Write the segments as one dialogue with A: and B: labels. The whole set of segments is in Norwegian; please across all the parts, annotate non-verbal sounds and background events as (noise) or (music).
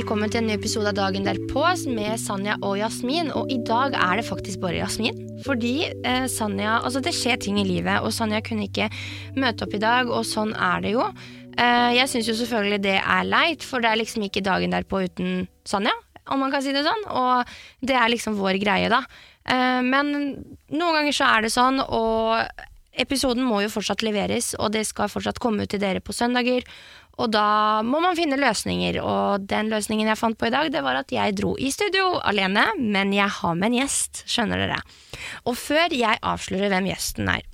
A: Velkommen til en ny episode av Dagen derpå med Sanja og Jasmin. Og i dag er det faktisk bare Jasmin. Fordi eh, Sanja Altså, det skjer ting i livet, og Sanja kunne ikke møte opp i dag, og sånn er det jo. Eh, jeg syns jo selvfølgelig det er leit, for det er liksom ikke dagen derpå uten Sanja, om man kan si det sånn. Og det er liksom vår greie, da. Eh, men noen ganger så er det sånn, og episoden må jo fortsatt leveres, og det skal fortsatt komme ut til dere på søndager. Og da må man finne løsninger, og den løsningen jeg fant på i dag, det var at jeg dro i studio alene, men jeg har med en gjest, skjønner dere. Og før jeg avslører hvem gjesten er,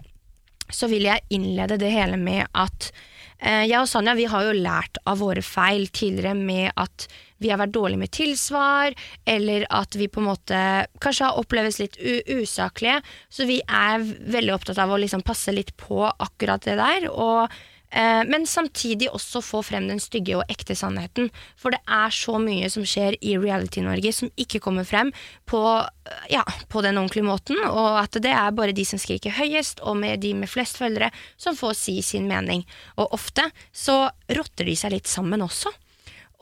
A: så vil jeg innlede det hele med at eh, jeg og Sanja vi har jo lært av våre feil tidligere med at vi har vært dårlige med tilsvar, eller at vi på en måte kanskje har opplevdes litt usaklige. Så vi er veldig opptatt av å liksom passe litt på akkurat det der. og men samtidig også få frem den stygge og ekte sannheten. For det er så mye som skjer i Reality-Norge som ikke kommer frem på, eh, ja, på den ordentlige måten, og at det er bare de som skriker høyest, og med de med flest følgere, som får si sin mening. Og ofte så rotter de seg litt sammen også.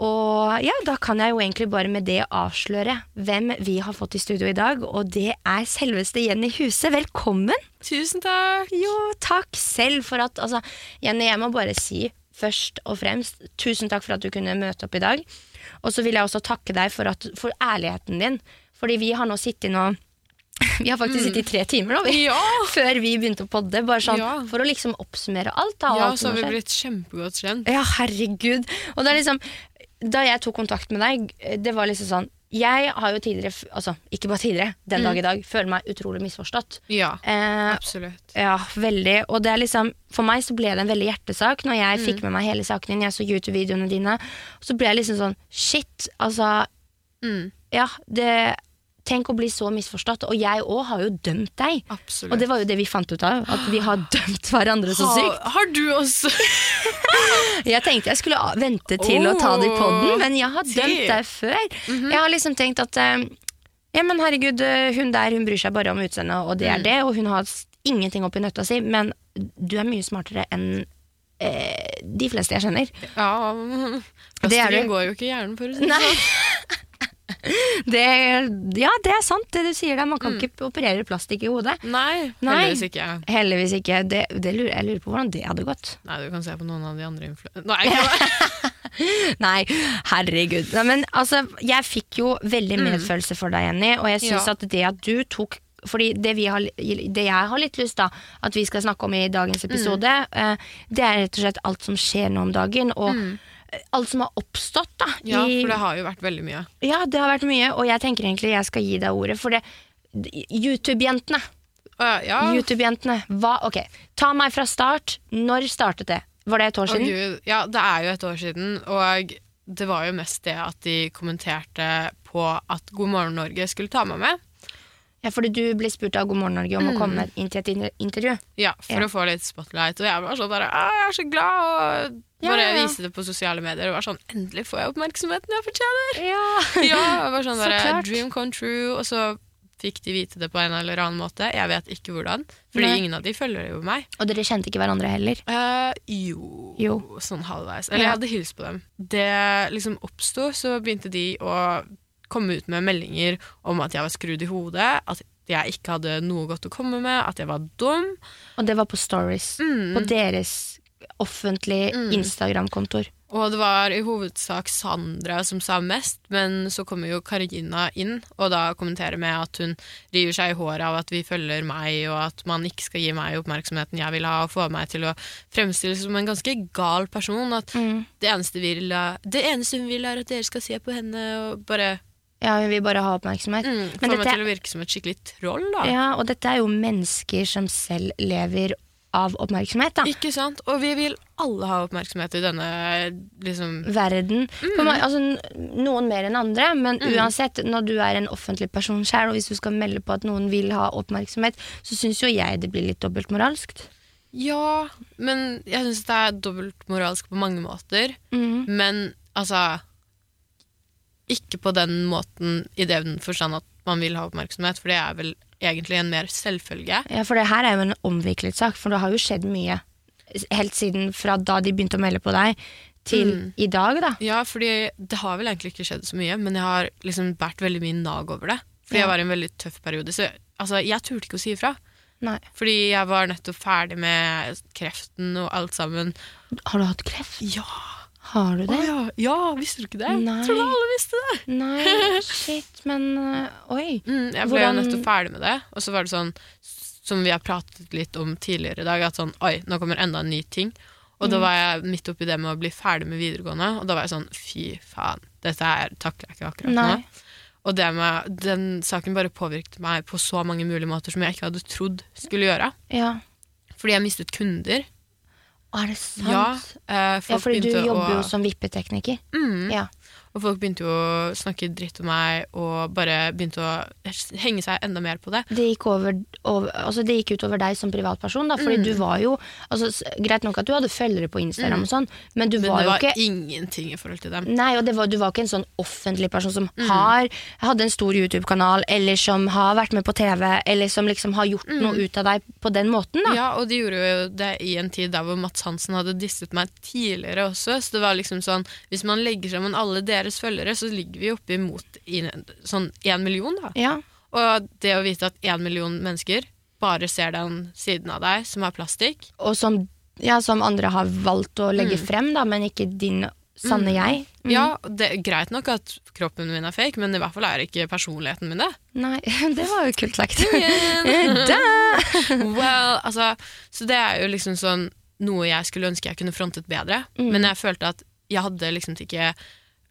A: Og ja, da kan jeg jo egentlig bare med det avsløre hvem vi har fått i studio i dag, og det er selveste Jenny Huse. Velkommen!
B: Tusen takk!
A: Jo, takk selv for at Altså, Jenny, jeg må bare si først og fremst tusen takk for at du kunne møte opp i dag. Og så vil jeg også takke deg for, at, for ærligheten din, fordi vi har nå sittet nå (laughs) vi har faktisk sittet i tre timer nå, vi,
B: Ja! (laughs)
A: før vi begynte å podde. Bare sånn,
B: Ja.
A: For å liksom oppsummere alt. Da, og
B: Ja,
A: alt
B: så har vi blitt kjempegodt kjent.
A: Ja, herregud. Og det er liksom Da jeg tok kontakt med deg, det var liksom sånn Jeg har jo tidligere, altså ikke bare tidligere, den dag i dag, føler meg utrolig misforstått.
B: Ja,
A: Eh,
B: absolutt.
A: ja, veldig. Og det er liksom For meg så ble det en veldig hjertesak når jeg
B: Mm.
A: fikk med meg hele saken din. Jeg så YouTube-videoene dine. Så ble jeg liksom sånn Shit, altså
B: Mm,
A: Ja, det Tenk å bli så misforstått. Og jeg òg har jo dømt deg.
B: absolutt.
A: Og det var jo det vi fant ut av. At vi har dømt hverandre så sykt.
B: har, har du også (laughs)
A: Jeg tenkte jeg skulle vente til å ta det i
B: poden,
A: men jeg har dømt deg før. Jeg har liksom tenkt at eh, Ja, men herregud, eh, hun der hun bryr seg bare om utseendet, og det er det, og hun har ingenting oppi nøtta si, men du er mye smartere enn eh, de fleste jeg kjenner.
B: Ja, (laughs)
A: du.
B: går jo ikke i hjernen, for å si det sånn. (laughs) (laughs)
A: Det, ja, det er sant, det du sier der. Man kan ikke operere plastikk i hodet.
B: Nei,
A: Nei.
B: heldigvis ikke.
A: Heldigvis ikke. Det, det lurer, jeg lurer på hvordan det hadde gått.
B: Nei, du kan se på noen av de andre influ... Nei, (laughs)
A: Nei, herregud. Nei, men altså, jeg fikk jo veldig medfølelse for deg, Jenny, og jeg syns
B: Mm. Ja.
A: at det at du tok fordi det, vi har, det jeg har litt lyst da at vi skal snakke om i dagens episode, eh, det er rett og slett alt som skjer nå om dagen, og eh, alt som har oppstått. da
B: Mm. Ja, for det har jo vært veldig mye.
A: ja, det har vært mye, og jeg tenker egentlig jeg skal gi deg ordet, for det YouTube-jentene.
B: Uh, ja.
A: YouTube-jentene. Hva Ok, ta meg fra start. Når startet det? Var det et år siden?
B: Gud. ja, det er jo et år siden, og det var jo mest det at de kommenterte på at God morgen Norge skulle ta meg med.
A: Ja, fordi du ble spurt av God morgen Norge om å komme inn til et intervju.
B: Ja, for
A: Ja.
B: å få litt spotlight. Og jeg var sånn bare «Å, jeg er så glad, og bare
A: ja, ja.
B: viste det på sosiale medier. Og var sånn, endelig får jeg oppmerksomheten jeg fortjener! (laughs)
A: Ja. (laughs)
B: Ja, var sånn
A: Så
B: der, dream come true, og så fikk de vite det på en eller annen måte. Jeg vet ikke hvordan, fordi
A: Nei.
B: ingen av de følger jo meg.
A: Og dere kjente ikke hverandre heller?
B: Uh, jo,
A: Jo.
B: sånn halvveis. Eller jeg hadde hilst på dem. Det liksom oppsto, så begynte de å komme ut med meldinger om at jeg var skrudd i hodet, at jeg ikke hadde noe godt å komme med, at jeg var dum.
A: Og det var på stories.
B: Mm.
A: På deres offentlige Instagram-kontoer.
B: Og det var i hovedsak Sandra som sa mest, men så kommer jo Karina inn, og da kommenterer med at hun river seg i håret av at vi følger meg, og at man ikke skal gi meg oppmerksomheten jeg vil ha, og få meg til å fremstilles som en ganske gal person. At
A: Mm.
B: det, eneste vi vil, det eneste hun vil, er at dere skal se på henne og bare
A: Ja, hun vil bare ha oppmerksomhet.
B: mm,
A: får
B: få meg til å virke som et skikkelig troll, da.
A: Ja, og dette er jo mennesker som selv lever av oppmerksomhet, da.
B: Ikke sant? Og vi vil alle ha oppmerksomhet i denne liksom
A: Verden. På
B: Mm.
A: altså, noen mer enn andre, men uansett, når du er en offentlig person sjøl, og hvis du skal melde på at noen vil ha oppmerksomhet, så syns jo jeg det blir litt dobbeltmoralsk.
B: Ja, men jeg syns det er dobbeltmoralsk på mange måter.
A: Mm.
B: Men altså Ikke på den måten i den forstand at man vil ha oppmerksomhet, for det er vel egentlig en mer selvfølge.
A: Ja, for det her er jo en omviklet sak, for det har jo skjedd mye. Helt siden fra da de begynte å melde på deg, til
B: Mm.
A: i dag, da.
B: Ja, fordi det har vel egentlig ikke skjedd så mye, men jeg har liksom båret veldig mye nag over det. Fordi
A: Ja.
B: jeg var i en veldig tøff periode. Så altså, jeg turte ikke å si ifra.
A: Nei.
B: Fordi jeg var nettopp ferdig med kreften og alt sammen.
A: Har du hatt kreft?
B: Ja!
A: Har du det?
B: Oh, ja. ja, visste du ikke det?
A: Nei.
B: Tror du alle visste det.
A: Nei, (laughs) shit, men uh, Oi.
B: Mm, jeg ble
A: Hvordan-
B: jo nettopp ferdig med det, og så var det sånn som vi har pratet litt om tidligere i dag, at sånn oi, nå kommer enda en ny ting. Og
A: Mm.
B: da var jeg midt oppi det med å bli ferdig med videregående, og da var jeg sånn fy faen, dette her takler jeg ikke akkurat
A: Nei.
B: nå. Og det med, den saken bare påvirket meg på så mange mulige måter som jeg ikke hadde trodd skulle gjøre.
A: Ja.
B: Fordi jeg mistet kunder.
A: Er det sant?
B: Ja, eh,
A: Ja, fordi du jobber
B: å,
A: jo som vippetekniker.
B: mm,
A: Ja.
B: Og folk begynte jo å snakke dritt om meg, og bare begynte å henge seg enda mer på det.
A: Det gikk, over, over, altså det gikk ut over deg som privatperson, da, fordi
B: Mm.
A: du var jo altså, Greit nok at du hadde følgere på Instagram, og sånn, men du
B: Men
A: var jo
B: var
A: ikke
B: ingenting i forhold til dem.
A: Nei, og det var, du var ikke en sånn offentlig person som
B: Mm.
A: har hadde en stor YouTube-kanal, eller som har vært med på TV, eller som liksom har gjort
B: Mm.
A: noe ut av deg på den måten, da.
B: Ja, og de gjorde jo det i en tid der hvor Mats Hansen hadde disset meg tidligere også. Så det var liksom sånn Hvis man legger sammen alle deres følgere, så ligger vi oppe imot sånn én million, da.
A: Ja.
B: Og det å vite at én million mennesker bare ser den siden av deg som er plastikk
A: Og som, ja, som andre har valgt å legge
B: Mm.
A: frem, da, men ikke din sanne jeg. Mm.
B: Ja, det er greit nok at kroppen min er fake, men i hvert fall er ikke personligheten min det.
A: Nei, (laughs) det var jo kult sagt. (laughs)
B: Well, altså, så det er jo liksom sånn noe jeg skulle ønske jeg kunne frontet bedre.
A: Mm.
B: Men jeg følte at jeg hadde liksom ikke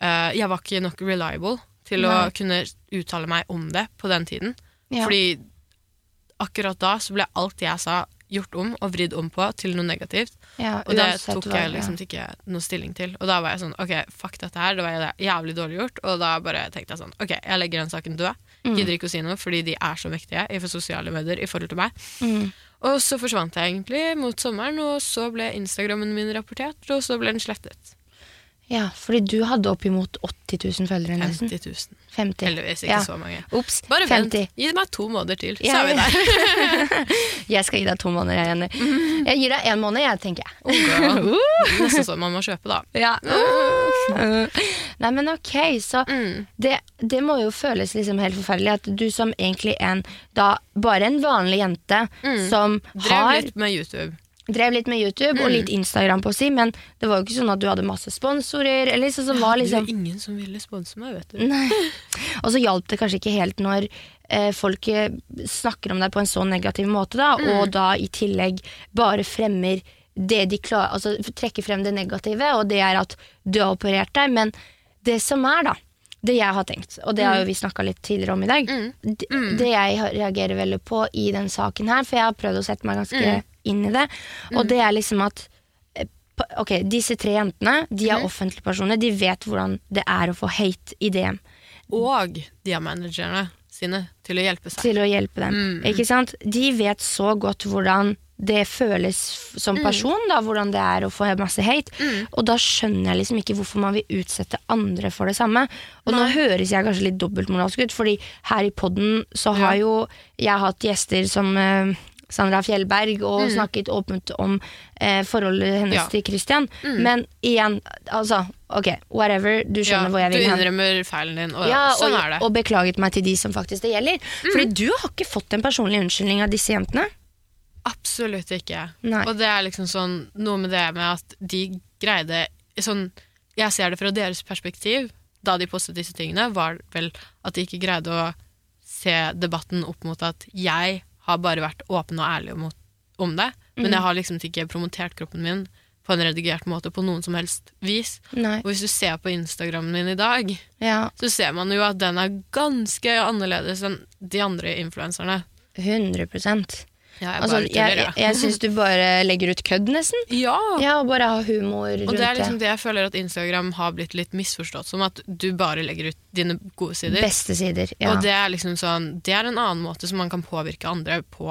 B: Jeg var ikke nok reliable til
A: Nei.
B: å kunne uttale meg om det på den tiden.
A: Ja.
B: Fordi akkurat da så ble alt jeg sa, gjort om og vridd om på til noe negativt.
A: ja,
B: Og det tok jeg liksom ikke noe stilling til. Og da var jeg sånn OK, fuck dette her. Det var jævlig dårlig gjort. Og da bare tenkte jeg sånn OK, jeg legger den saken død.
A: Mm.
B: Gidder ikke å si noe, fordi de er så mektige i sosiale medier i forhold til meg.
A: Mm.
B: Og så forsvant jeg egentlig mot sommeren, og så ble Instagrammen min rapportert, og så ble den slettet.
A: Ja, fordi du hadde oppimot 80 000 følgere nesten.
B: 50 000.
A: 50.
B: Heldigvis ikke
A: Ja.
B: så mange.
A: Ups,
B: Bare
A: 50.
B: vent. Gi meg to måneder til, så er vi der. (laughs)
A: Jeg skal gi deg to måneder, jeg Jenny. Jeg gir deg én måned, jeg, tenker jeg.
B: Okay. girl. (laughs) Nesten sånn man må kjøpe, da.
A: Ja. (laughs) Nei, men ok, så
B: Mm.
A: det, det må jo føles liksom helt forferdelig at du som egentlig en da bare en vanlig jente som
B: Mm. Drev
A: har
B: litt med YouTube.
A: Drev litt med YouTube og
B: Mm.
A: litt Instagram på å si, men det var jo ikke sånn at du hadde masse sponsorer. Eller liksom, som var
B: Det
A: liksom
B: var ingen som ville sponse meg, vet du.
A: Nei. Og så hjalp det kanskje ikke helt når eh, folk eh, snakker om deg på en så negativ måte, da,
B: Mm.
A: og da i tillegg bare fremmer det de klarer, altså trekker frem det negative, og det er at du har operert deg. Men det som er, da, det jeg har tenkt, og det har jo vi snakka litt tidligere om i dag,
B: Mm.
A: det, det jeg reagerer veldig på i den saken her, for jeg har prøvd å sette meg ganske inn i det, og det er liksom at eh, Ok, disse tre jentene De er offentlige personer. De vet hvordan det er å få hate i DM.
B: Og de har managerne sine til å hjelpe seg.
A: til å hjelpe dem.
B: Mm.
A: Ikke sant? De vet så godt hvordan det føles som
B: Mm.
A: person, da, hvordan det er å få masse hate. Og da skjønner jeg liksom ikke hvorfor man vil utsette andre for det samme. Og nå høres jeg kanskje litt dobbeltmoralsk ut, fordi her i podden så har jo jeg hatt gjester som eh, Sandra Fjellberg og snakket åpent om eh, forholdet hennes
B: Mm. Ja. Mm.
A: til Christian. Men igjen, altså, ok, whatever, du skjønner hvor jeg
B: du
A: vil hen.
B: innrømmer feilen din, og
A: Ja,
B: sånn
A: og,
B: er det.
A: og beklaget meg til de som faktisk det gjelder. Fordi du har ikke fått en personlig unnskyldning av disse jentene.
B: Absolutt ikke.
A: Nei.
B: Og det er liksom sånn noe med det med at de greide sånn, Jeg ser det fra deres perspektiv, da de postet disse tingene, var vel at de ikke greide å se debatten opp mot at jeg har bare vært åpen og ærlig om, om det, men
A: Mm.
B: jeg har liksom ikke promotert kroppen min på en redigert måte på noen som helst vis.
A: Nei.
B: Og hvis du ser på Instagrammen min i dag,
A: Ja,
B: så ser man jo at den er ganske annerledes enn de andre influenserne.
A: 100
B: Ja,
A: Altså, jeg, jeg, jeg syns du bare legger ut kødd, nesten. (laughs)
B: Ja!
A: Ja, og bare ha humor rundt
B: Og det er liksom det jeg føler at Instagram har blitt litt misforstått som, at du bare legger ut dine gode sider.
A: Beste sider. Ja.
B: Og det er liksom sånn Det er en annen måte som man kan påvirke andre på.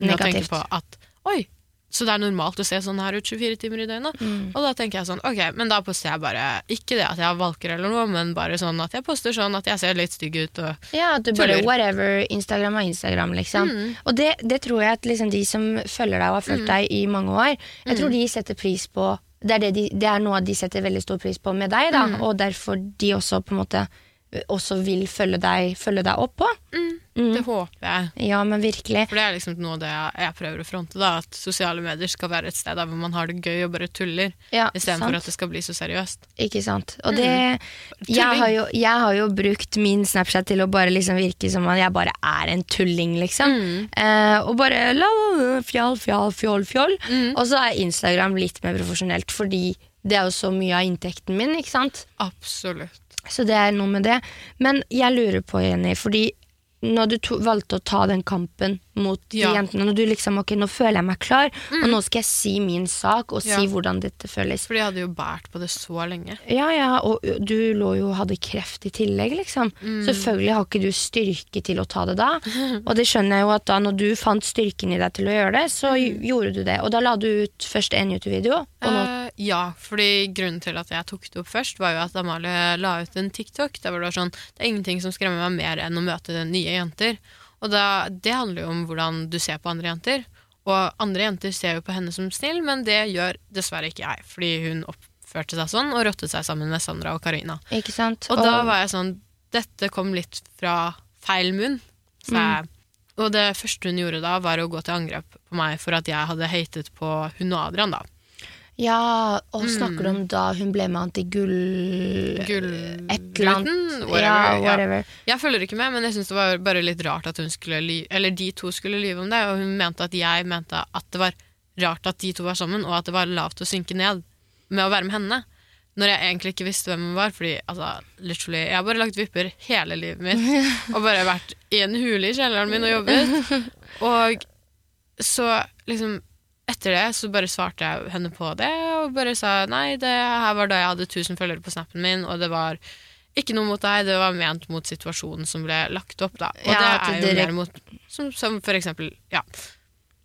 B: Negativt. å tenke på at Oi, så det er normalt å se sånn her ut 24 timer i døgnet. Og da tenker jeg sånn, ok, men da poster jeg bare Ikke det at jeg valker eller noe, men bare sånn at jeg poster sånn at jeg ser litt stygg ut. Og
A: Ja, at du bare
B: Tuller.
A: whatever. Instagram er Instagram, liksom. Og det, det tror jeg at liksom de som følger deg og har fulgt deg i mange år, jeg tror de setter pris på det er, det, de, det er noe de setter veldig stor pris på med deg, da, og derfor de også på en måte også vil følge deg, følge deg opp på.
B: det håper jeg.
A: Ja, men virkelig.
B: For det er liksom noe av det jeg, jeg prøver å fronte, da, at sosiale medier skal være et sted der hvor man har det gøy og bare tuller,
A: Ja,
B: istedenfor at det skal bli så seriøst.
A: Ikke sant. Og det
B: mm.
A: jeg har, jo, jeg har jo brukt min Snapchat til å bare liksom virke som at jeg bare er en tulling, liksom. Eh, og bare la, fjall, fjall, fjoll, fjoll. Og så er Instagram litt mer profesjonelt, fordi det er jo så mye av inntekten min, ikke sant.
B: Absolutt.
A: Så det er noe med det. Men jeg lurer på, Jenny, fordi når du to, valgte å ta den kampen mot de
B: Ja.
A: jentene, når du liksom ok, nå føler jeg meg klar, og nå skal jeg si min sak og si
B: Ja.
A: hvordan dette føles.
B: For de hadde jo båret på det så lenge.
A: Ja, ja, og du lå jo og hadde kreft i tillegg, liksom. Selvfølgelig har ikke du styrke til å ta det da. (laughs) Og det skjønner jeg jo at da når du fant styrken i deg til å gjøre det, så gjorde du det. Og da la du ut først en YouTube-video,
B: Uh, ja, fordi grunnen til at jeg tok det opp først, var jo at Amalie la ut en TikTok der hvor det var sånn Det er ingenting som skremmer meg mer enn å møte nye jenter. Og da, det handler jo om hvordan du ser på andre jenter. Og andre jenter ser jo på henne som snill, men det gjør dessverre ikke jeg, fordi hun oppførte seg sånn og rottet seg sammen med Sandra og Karina.
A: Ikke sant?
B: Og da var jeg sånn Dette kom litt fra feil munn. Så jeg, og det første hun gjorde da, var å gå til angrep på meg for at jeg hadde hatet på hun og Adrian, da.
A: Ja, og snakker du om da hun ble med antigull...
B: Gull... gull...
A: Et eller annet.
B: whatever,
A: Ja,
B: ja. Jeg følger ikke med, men jeg syns det var bare litt rart at hun skulle ly Eller de to skulle lyve om det, og hun mente at jeg mente at det var rart at de to var sammen, og at det var lavt å synke ned med å være med henne. Når jeg egentlig ikke visste hvem hun var. Fordi altså, literally, jeg har bare lagt vipper hele livet mitt. (laughs) Og bare vært i en hule i kjelleren min og jobbet. (laughs) Og så liksom etter det så bare svarte jeg henne på det, og bare sa nei, det her var da jeg hadde 1000 følgere på snappen min, og det var ikke noe mot deg, det var ment mot situasjonen som ble lagt opp, da. Og
A: Ja,
B: det er jo mer mot som, som for eksempel, ja.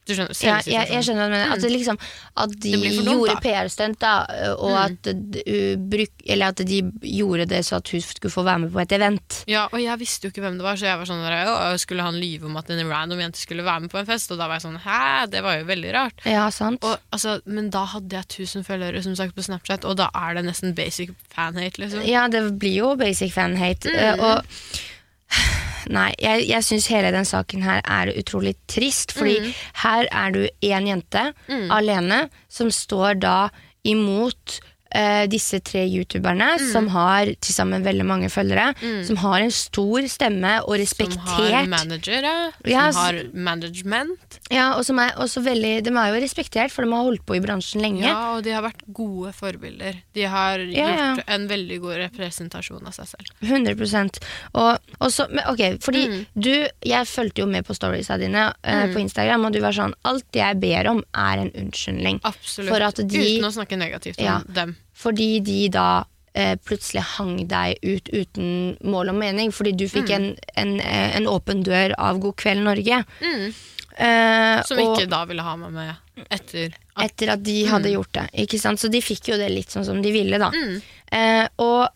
B: Du skjønner,
A: Ja, jeg, jeg skjønner hva du mener. At, det liksom, at de
B: dumt,
A: gjorde.
B: Mm.
A: PR-stunt, da, og at, uh, bruk, eller at de gjorde det så at hun skulle få være med på et event.
B: Ja, og jeg visste jo ikke hvem det var, så jeg var sånn der, skulle han lyve om at en random jente skulle være med på en fest? Og da var jeg sånn, hæ, det var jo veldig rart.
A: Ja, sant?
B: Og, altså, men da hadde jeg 1000 følgere som sagt på Snapchat, og da er det nesten basic fan-hate, liksom.
A: Ja, det blir jo basic fan-hate.
B: Mm.
A: Uh, Og Nei, jeg, jeg syns hele den saken her er utrolig trist. Fordi
B: Mm.
A: her er du én jente alene som står da imot eh, disse tre youtuberne
B: Mm.
A: som har til sammen veldig mange følgere. Som har en stor stemme og
B: Som har
A: respektert.
B: managere,
A: Ja,
B: som har management.
A: Ja, og som er også veldig, De er jo respektert, for de har holdt på i bransjen lenge.
B: Ja, og de har vært gode forbilder. De har
A: Ja, ja.
B: gjort en veldig god representasjon av seg selv.
A: 100 og, og så, men, ok, fordi
B: Mm.
A: du Jeg fulgte jo med på storiesa dine eh, på Instagram, og du var sånn Alt jeg ber om, er en unnskyldning.
B: Absolutt.
A: For at de-
B: Uten å snakke negativt om
A: Ja.
B: dem.
A: Fordi de da eh, plutselig hang deg ut uten mål og mening, fordi du
B: Mm.
A: fikk en, en, eh, en åpen dør av God kveld Norge. Eh,
B: Som
A: og
B: ikke da ville ha meg med etter at
A: etter at de hadde gjort det. Ikke sant? Så de fikk jo det litt sånn som de ville, da.
B: Mm.
A: Eh, og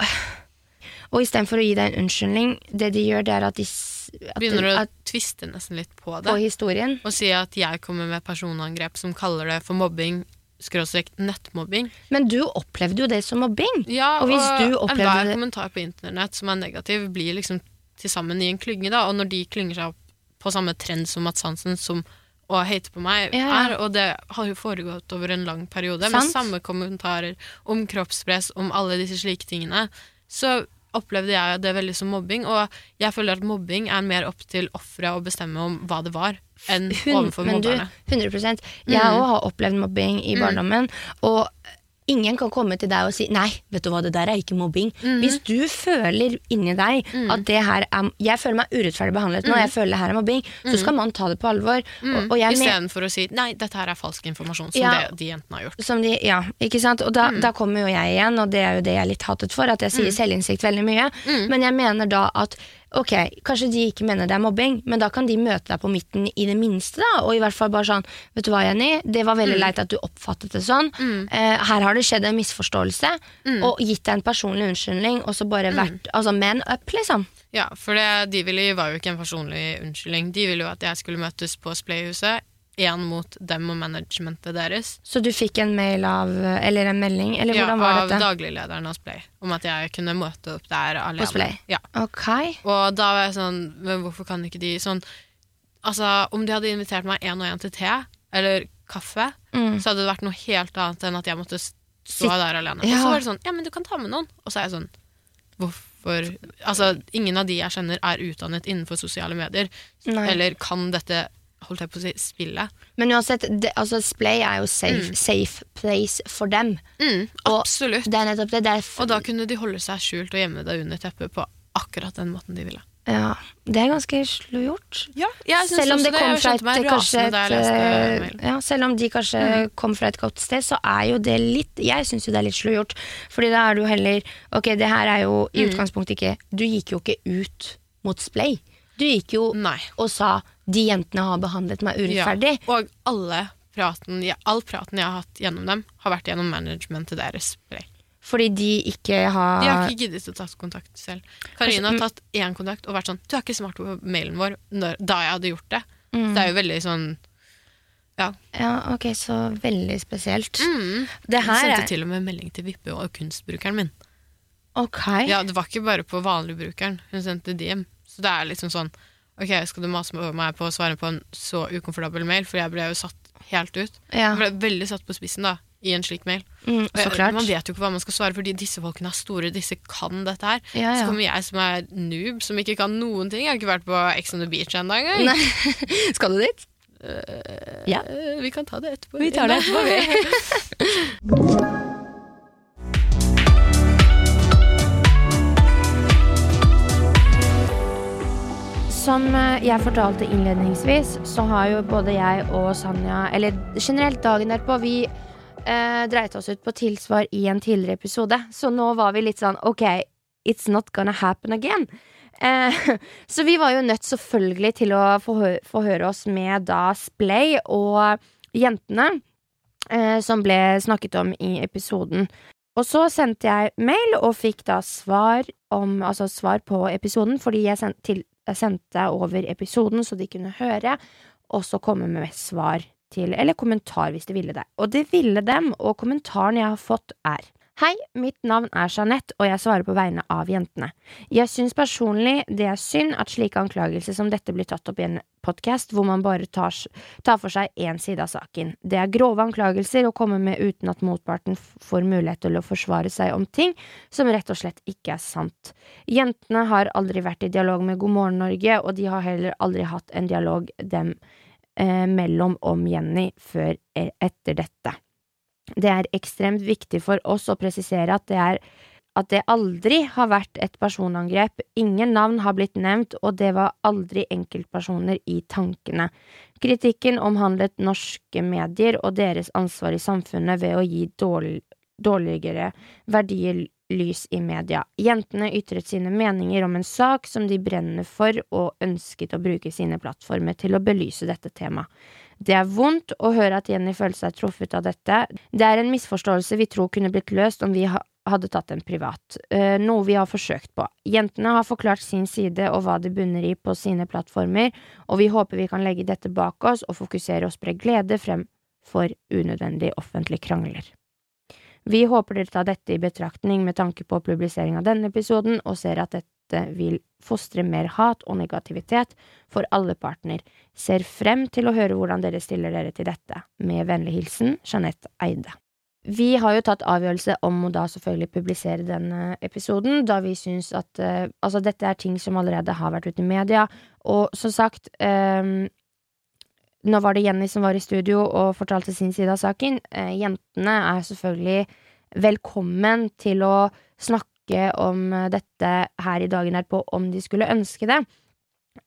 A: og istedenfor å gi deg en unnskyldning, det de gjør, det er at de at,
B: begynner å
A: at,
B: tviste nesten litt på det.
A: på historien.
B: Og si at jeg kommer med personangrep som kaller det for mobbing, skråstrek nettmobbing.
A: Men du opplevde jo det som mobbing.
B: Ja,
A: Og opplevde
B: enhver
A: det-
B: kommentar på internett som er negativ, blir liksom til sammen i en klynge, da. Og når de klynger seg opp på samme trend som Mats Hansen, som å hate på meg
A: Ja, ja.
B: er, og det har jo foregått over en lang periode,
A: Sant.
B: med samme kommentarer om kroppspress, om alle disse slike tingene, så opplevde jeg det veldig som mobbing, og jeg føler at mobbing er mer opp til offeret å bestemme om hva det var, enn overfor
A: men du,
B: mobberne.
A: 100 Jeg òg har opplevd mobbing i barndommen, og ingen kan komme til deg og si 'nei, vet du hva, det der er ikke mobbing'. Hvis du føler inni deg at det her er Jeg føler meg urettferdig behandlet nå, jeg føler det her er mobbing, så skal man ta det på alvor. Jeg
B: Istedenfor å si 'nei, dette her er falsk informasjon', som
A: Ja.
B: det de jentene har gjort.
A: Som de, ja, ikke sant? Og da, da kommer jo jeg igjen, og det er jo det jeg er litt hatet for, at jeg sier selvinnsikt veldig mye. Men jeg mener da at ok, kanskje de ikke mener det er mobbing, men da kan de møte deg på midten i det minste, da, og i hvert fall bare sånn Vet du hva, Jenny, det var veldig leit at du oppfattet det sånn. Eh, her har det skjedd en misforståelse, og gitt deg en personlig unnskyldning, og så bare vært Altså man up, liksom.
B: Ja, for det de ville var jo ikke en personlig unnskyldning. De ville jo at jeg skulle møtes på Splayhuset, én mot dem og managementet deres.
A: Så du fikk en mail av Eller en melding, eller
B: Ja,
A: hvordan var
B: av
A: dette?
B: dagliglederen av Splay, om at jeg kunne møte opp der alene.
A: Hos Play?
B: Ja.
A: Ok.
B: Og da var jeg sånn Men hvorfor kan ikke de sånn Altså, om de hadde invitert meg én og én til te, eller kaffe,
A: Mm.
B: så hadde det vært noe helt annet enn at jeg måtte stå der alene.
A: Ja.
B: Og så var det sånn Ja, men du kan ta med noen. Og så er jeg sånn Hvorfor Altså, ingen av de jeg kjenner, er utdannet innenfor sosiale medier.
A: Nei.
B: Eller kan dette, holdt jeg på å si, spillet.
A: Men uansett, det, altså Splay er jo safe, safe place for dem.
B: Mm,
A: Og
B: absolutt.
A: Det er nettopp det. det er
B: Og da kunne de holde seg skjult og gjemme deg under teppet på akkurat den måten de ville.
A: ja, det er ganske slo gjort.
B: Ja,
A: Selv om det kom fra et, kanskje et, eh, ja, Selv om de kanskje kom fra et godt sted, så er jo det litt Jeg syns jo det er litt slå gjort. Fordi da er du heller Ok, det her er jo i utgangspunktet ikke Du gikk jo ikke ut mot Splay. Du gikk jo
B: Nei.
A: og sa 'de jentene har behandlet meg urettferdig'.
B: Ja. Og alle praten, ja, all praten jeg har hatt gjennom dem, har vært gjennom managementet deres.
A: Fordi de ikke har
B: De har ikke giddet å ta kontakt selv. Karina har tatt én kontakt og vært sånn 'Du har ikke smart på mailen vår' da jeg hadde gjort det.
A: Mm.
B: Det er jo veldig sånn Ja.
A: Ja, ok, så veldig spesielt.
B: Mm.
A: Her
B: sendte
A: er
B: til og med melding til Vippe og kunstbrukeren min.
A: Ok.
B: Ja, Det var ikke bare på vanligbrukeren. Hun sendte DM. Så det er liksom sånn Ok, skal du mase meg på å svare på en så ukomfortabel mail? For jeg ble jo satt helt ut.
A: Ja.
B: Jeg ble veldig satt på spissen da i en slik mail.
A: Mm, så klart.
B: Man vet jo ikke hva man skal svare, fordi disse folkene er store, disse kan dette her.
A: Ja, ja.
B: Så kommer jeg som er noob, som ikke kan noen ting. Jeg har ikke vært på Ex on the Beach ennå engang. (laughs)
A: Skal du dit? ja.
B: Eh, Vi kan ta det etterpå.
A: Vi tar det etterpå, vi. (laughs) Som eh, jeg fortalte innledningsvis, så har jo både jeg og Sanja, eller generelt dagen derpå, vi eh, dreit oss ut på tilsvar i en tidligere episode. Så nå var vi litt sånn ok, it's not gonna happen again. Eh, (laughs) så vi var jo nødt selvfølgelig til å få, hø få høre oss med da Splay og jentene eh, som ble snakket om i episoden. Og så sendte jeg mail og fikk da svar om Altså svar på episoden, fordi jeg, sendte til, jeg sendte over episoden så de kunne høre, og så komme med svar til Eller kommentar hvis de ville det. Og det ville dem, og kommentaren jeg har fått, er Hei, mitt navn er Jeanette, og jeg svarer på vegne av jentene. Jeg syns personlig det er synd at slike anklagelser som dette blir tatt opp i en podkast hvor man bare tar, tar for seg én side av saken. Det er grove anklagelser å komme med uten at motparten får mulighet til å forsvare seg om ting som rett og slett ikke er sant. Jentene har aldri vært i dialog med God morgen Norge, og de har heller aldri hatt en dialog dem eh, mellom om Jenny før eh, etter dette. Det er ekstremt viktig for oss å presisere at det er at det aldri har vært et personangrep, ingen navn har blitt nevnt, og det var aldri enkeltpersoner i tankene. Kritikken omhandlet norske medier og deres ansvar i samfunnet ved å gi dårlig, dårligere verdier lys i media. Jentene ytret sine meninger om en sak som de brenner for, og ønsket å bruke sine plattformer til å belyse dette temaet. Det er vondt å høre at Jenny føler seg truffet av dette. Det er en misforståelse vi tror kunne blitt løst om vi ha hadde tatt en privat, eh, noe vi har forsøkt på. Jentene har forklart sin side og hva det bunner i på sine plattformer, og vi håper vi kan legge dette bak oss og fokusere og spre glede fremfor unødvendige offentlige krangler. Vi håper dere tar dette i betraktning med tanke på publisering av denne episoden, og ser at dette vil fostre mer hat og negativitet for alle partner. Ser frem til å høre hvordan dere stiller dere til dette. Med vennlig hilsen Jeanette Eide. Vi har jo tatt avgjørelse om å da selvfølgelig publisere denne episoden, da vi syns at uh, Altså, dette er ting som allerede har vært ute i media, og som sagt um, Nå var det Jenny som var i studio og fortalte sin side av saken. Uh, jentene er selvfølgelig velkommen til å snakke om eh, dette her i dagen derpå om de skulle ønske det.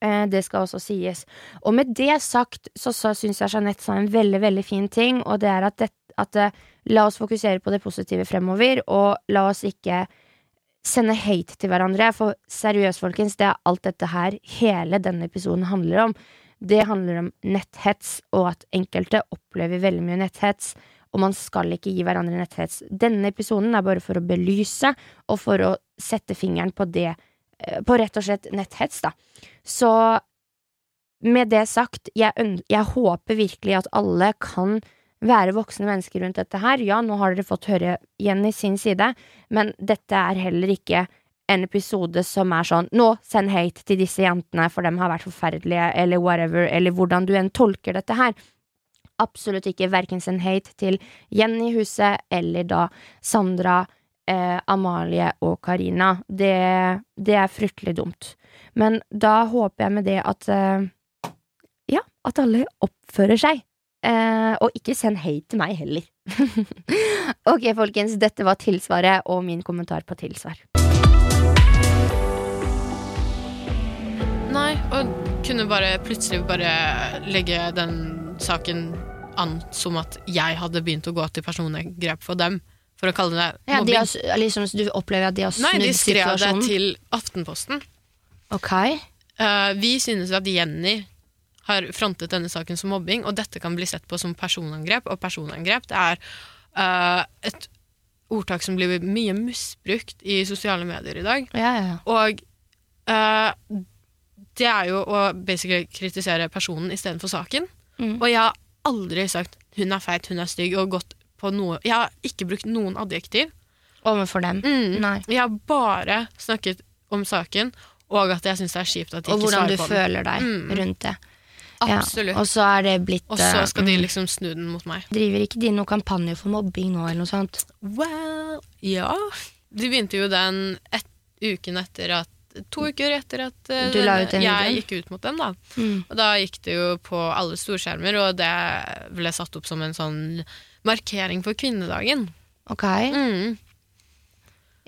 A: Eh, Det skal også sies. Og med det sagt, så, så syns jeg Jeanette sa en veldig, veldig fin ting, og det er at, det, at eh, la oss fokusere på det positive fremover, og la oss ikke sende hate til hverandre. For seriøst, folkens, det er alt dette her hele denne episoden handler om. Det handler om netthets, og at enkelte opplever veldig mye netthets. Og man skal ikke gi hverandre netthets. Denne episoden er bare for å belyse, og for å sette fingeren på det eh, På rett og slett netthets, da. Så med det sagt, jeg, jeg håper virkelig at alle kan være voksne mennesker rundt dette her. Ja, nå har dere fått høre Jenny sin side, men dette er heller ikke en episode som er sånn Nå, send hate til disse jentene, for dem har vært forferdelige, eller whatever, eller hvordan du enn tolker dette her. Absolutt ikke verken send hate til Jenny huset eller da Sandra, eh, Amalie og Karina. Det, det, er fryktelig dumt. Men da håper jeg med det at eh, Ja, at alle oppfører seg. Eh, og ikke send hate til meg heller. (laughs) ok, folkens, dette var tilsvaret og min kommentar på tilsvar.
B: Nei, og kunne bare plutselig bare legge den saken an som at jeg hadde begynt å gå til personangrep for dem. For å kalle det
A: ja, de har, liksom, Du opplever at de har snudd situasjonen?
B: Nei, de skrev det til Aftenposten.
A: Ok.
B: Uh, vi synes at Jenny har frontet denne saken som mobbing, og dette kan bli sett på som personangrep, og personangrep det er uh, et ordtak som blir mye misbrukt i sosiale medier i dag.
A: Ja, ja.
B: Og uh, det er jo å basically kritisere personen istedenfor saken. Mm. Og jeg har aldri sagt 'hun er feit, hun er stygg' og gått på noe Jeg har ikke brukt noen adjektiv.
A: Overfor dem?
B: Mm. Nei. Jeg har bare snakket om saken, og at jeg syns det er kjipt at de
A: og
B: ikke svarer på
A: den. Og hvordan du føler deg mm. rundt det.
B: Absolutt.
A: Ja, og så er det blitt
B: Og så skal de
A: mm.
B: liksom snu den mot meg.
A: Driver ikke de noen kampanje for mobbing nå, eller noe sånt?
B: Well, ja. De begynte jo den et, uken etter at to uker etter at den, jeg gikk ut mot dem. da. Mm. Og da gikk det jo på alle storskjermer, og det ble satt opp som en sånn markering for kvinnedagen.
A: Ok.
B: Mm.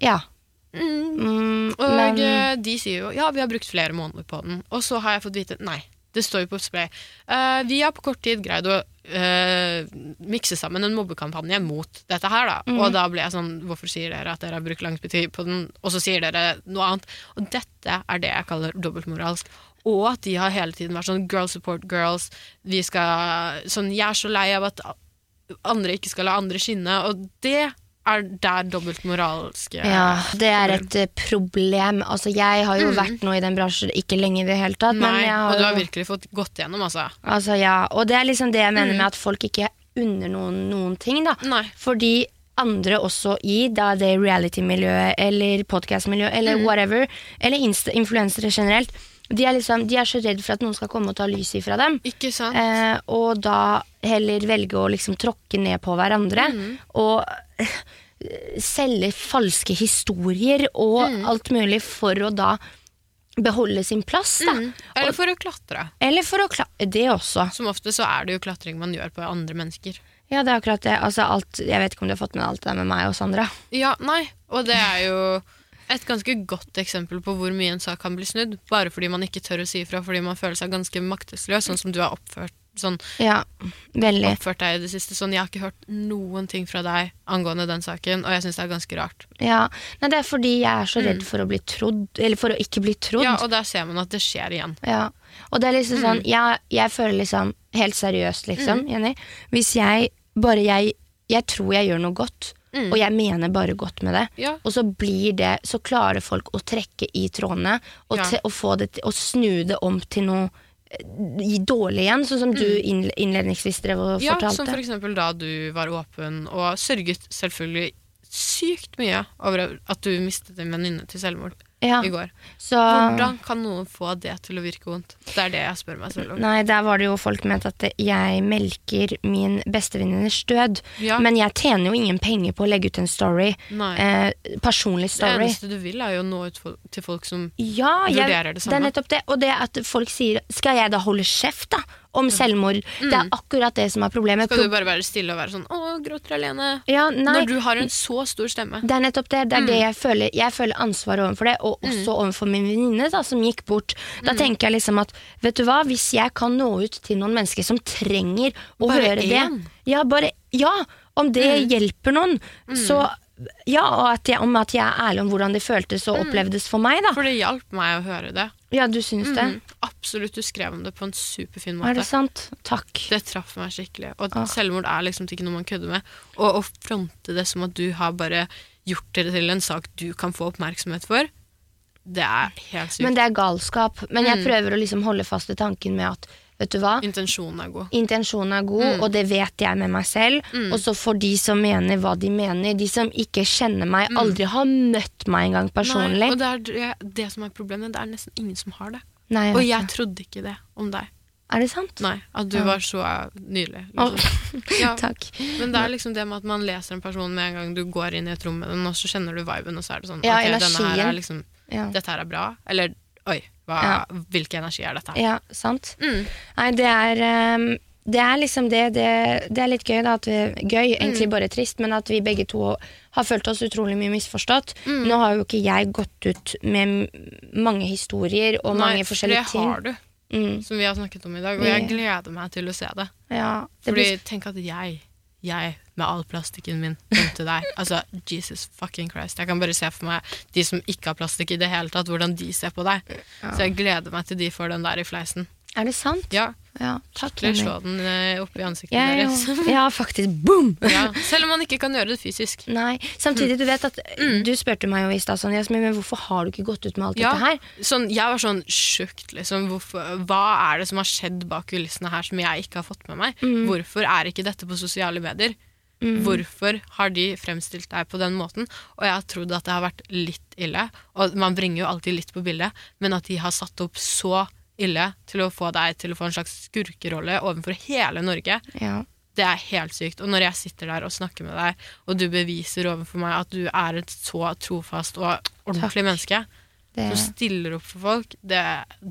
A: Ja.
B: Mm. mm og men... Eh, de sier jo ja, vi har brukt flere måneder på den, og så har jeg fått vite nei. Det står jo på spray. Uh, vi har på kort tid greid å uh, mikse sammen en mobbekampanje mot dette her, da. Mm. Og da ble jeg sånn Hvorfor sier dere at dere har brukt lang tid på den, og så sier dere noe annet? Og dette er det jeg kaller dobbeltmoralsk. Og at de har hele tiden vært sånn girl support girls. Vi skal Sånn Jeg er så lei av at andre ikke skal la andre skinne. Og det er der dobbeltmoralske
A: Ja, det er et uh, problem. Altså, jeg har jo mm. vært nå i den bransjen ikke lenge i det hele tatt.
B: Nei, og du har virkelig fått gått gjennom, altså.
A: Altså, ja. Og det er liksom det jeg mener mm. med at folk ikke unner noen noen ting, da.
B: Nei.
A: Fordi andre også i da det reality-miljøet eller podcast-miljøet eller mm. whatever, eller influensere generelt, de er, liksom, de er, så redd for at noen skal komme og ta lyset ifra dem.
B: Ikke sant?
A: Eh, og da heller velge å liksom tråkke ned på hverandre. Mm. Og selge falske historier og mm. alt mulig for å da beholde sin plass. Da. Mm.
B: Eller for å klatre.
A: Eller for å kla Det også.
B: Som ofte så er det jo klatring man gjør på andre mennesker.
A: Ja, det er akkurat det. Altså, alt, jeg vet ikke om du har fått med alt det med meg og Sandra.
B: Ja, nei, og det er jo et ganske godt eksempel på hvor mye en sak kan bli snudd, bare fordi man ikke tør å si ifra fordi man føler seg ganske maktesløs, sånn som du har oppført sånn
A: ja, veldig.
B: oppført deg i det siste. Sånn, jeg har ikke hørt noen ting fra deg angående den saken, og jeg syns det er ganske rart.
A: Ja, Nei, Det er fordi jeg er så redd mm. for å bli trodd, eller for å ikke bli trodd.
B: Ja, og der ser man at det skjer igjen.
A: Ja, og det er liksom sånn, mm. jeg, jeg, føler liksom, helt seriøst liksom, mm. Jenny, hvis jeg bare jeg, jeg tror jeg gjør noe godt, Mm. Og jeg mener bare godt med det.
B: Ja.
A: Og så blir det Så klarer folk å trekke i trådene og, ja. og, få det, og snu det om til noe dårlig igjen, sånn som mm. du innledningsvis drev og
B: ja,
A: fortalte.
B: Ja, som for eksempel da du var åpen og sørget selvfølgelig sykt mye over at du mistet en venninne til selvmord ja. i går.
A: Så,
B: Hvordan kan noen få det til å virke vondt? Det er det jeg spør meg selv om.
A: Nei, Der var det jo folk mente at jeg melker min bestevenninners død. Ja. Men jeg tjener jo ingen penger på å legge ut en story. Eh, personlig story.
B: Det eneste du vil, er jo nå ut til folk som
A: ja,
B: vurderer
A: det
B: samme.
A: Det er nettopp det. Og det at folk sier Skal jeg da holde kjeft, da? Om selvmord. Mm. Det er akkurat det som er problemet.
B: Skal du bare være stille og være sånn 'Å, gråter alene'?
A: Ja,
B: Når du har en så stor stemme.
A: Det er nettopp det. Det er mm. det jeg føler. Jeg føler ansvar overfor det, og også mm. overfor min venninne som gikk bort. Da mm. tenker jeg liksom at vet du hva, hvis jeg kan nå ut til noen mennesker som trenger å
B: bare
A: høre
B: én.
A: det Ja, bare Ja! Om det mm. hjelper noen, så ja, og at jeg, om at jeg er ærlig om hvordan det føltes og opplevdes for meg, da.
B: For det hjalp meg å høre det.
A: Ja, du syns det?
B: Mm, absolutt. Du skrev om det på en superfin måte.
A: Er det sant? Takk.
B: Det traff meg skikkelig. Og
A: Ah.
B: selvmord er liksom ikke noe man kødder med. Og å fronte det som at du har bare gjort det til en sak du kan få oppmerksomhet for, det er helt sykt.
A: Men det er galskap. Men jeg
B: Mm.
A: prøver å liksom holde fast i tanken med at vet du hva,
B: Intensjonen er god.
A: intensjonen er god,
B: Mm.
A: og det vet jeg med meg selv. Og så får de som mener hva de mener, de som ikke kjenner meg, aldri har møtt meg engang personlig.
B: Mm. Nei, og det er det, det som er problemet. Det er nesten ingen som har det.
A: Nei, jeg
B: Og jeg
A: ikke.
B: trodde ikke det om deg.
A: Er det sant?
B: Nei, At du
A: Ja.
B: var så nydelig. Liksom. Oh. (laughs) Ja,
A: Takk.
B: men det er liksom det med at man leser en person med en gang du går inn i et rom med den, og så kjenner du viben, og så er det sånn
A: Ja,
B: ok, denne her er liksom,
A: Ja.
B: Dette her er bra. Eller oi, hva, hvilken energi er dette
A: ja, sant.
B: Mm.
A: Nei, det er um det er liksom det, det Det er litt gøy, da. Vi, gøy, egentlig bare trist, men at vi begge to har følt oss utrolig mye misforstått. Nå har jo ikke jeg gått ut med mange historier og
B: Nei,
A: mange
B: for
A: Nei,
B: det har du,
A: Mm,
B: som vi har snakket om i dag, og jeg gleder meg til å se det.
A: ja, det
B: Fordi
A: blir,
B: tenk at jeg, jeg med all plastikken min, kom til deg. Altså, Jesus fucking Christ. Jeg kan bare se for meg de som ikke har plastikk i det hele tatt, hvordan de ser på deg. Så jeg gleder meg til de får den der i fleisen.
A: Er det sant?
B: Ja,
A: Ja, Jenny.
B: slå den eh, opp i ansiktet
A: Jeg,
B: deres. (laughs)
A: ja, faktisk. Boom! (laughs)
B: Ja, selv om man ikke kan gjøre det fysisk.
A: Nei, Samtidig, du vet at du spurte meg jo i stad sånn, men hvorfor har du ikke gått ut med alt
B: Ja,
A: dette her?
B: sånn, jeg var sånn sjukt, liksom. Hvorfor, hva er det som har skjedd bak kulissene her som jeg ikke har fått med meg?
A: Mm.
B: Hvorfor er ikke dette på sosiale medier? Hvorfor har de fremstilt deg på den måten? Og jeg har trodd at det har vært litt ille, og man bringer jo alltid litt på bildet, men at de har satt opp så ille til å få deg til å få en slags skurkerolle overfor hele Norge,
A: Ja.
B: det er helt sykt. Og når jeg sitter der og snakker med deg, og du beviser overfor meg at du er et så trofast og ordentlig
A: Takk.
B: menneske,
A: Det,
B: som stiller opp for folk, det,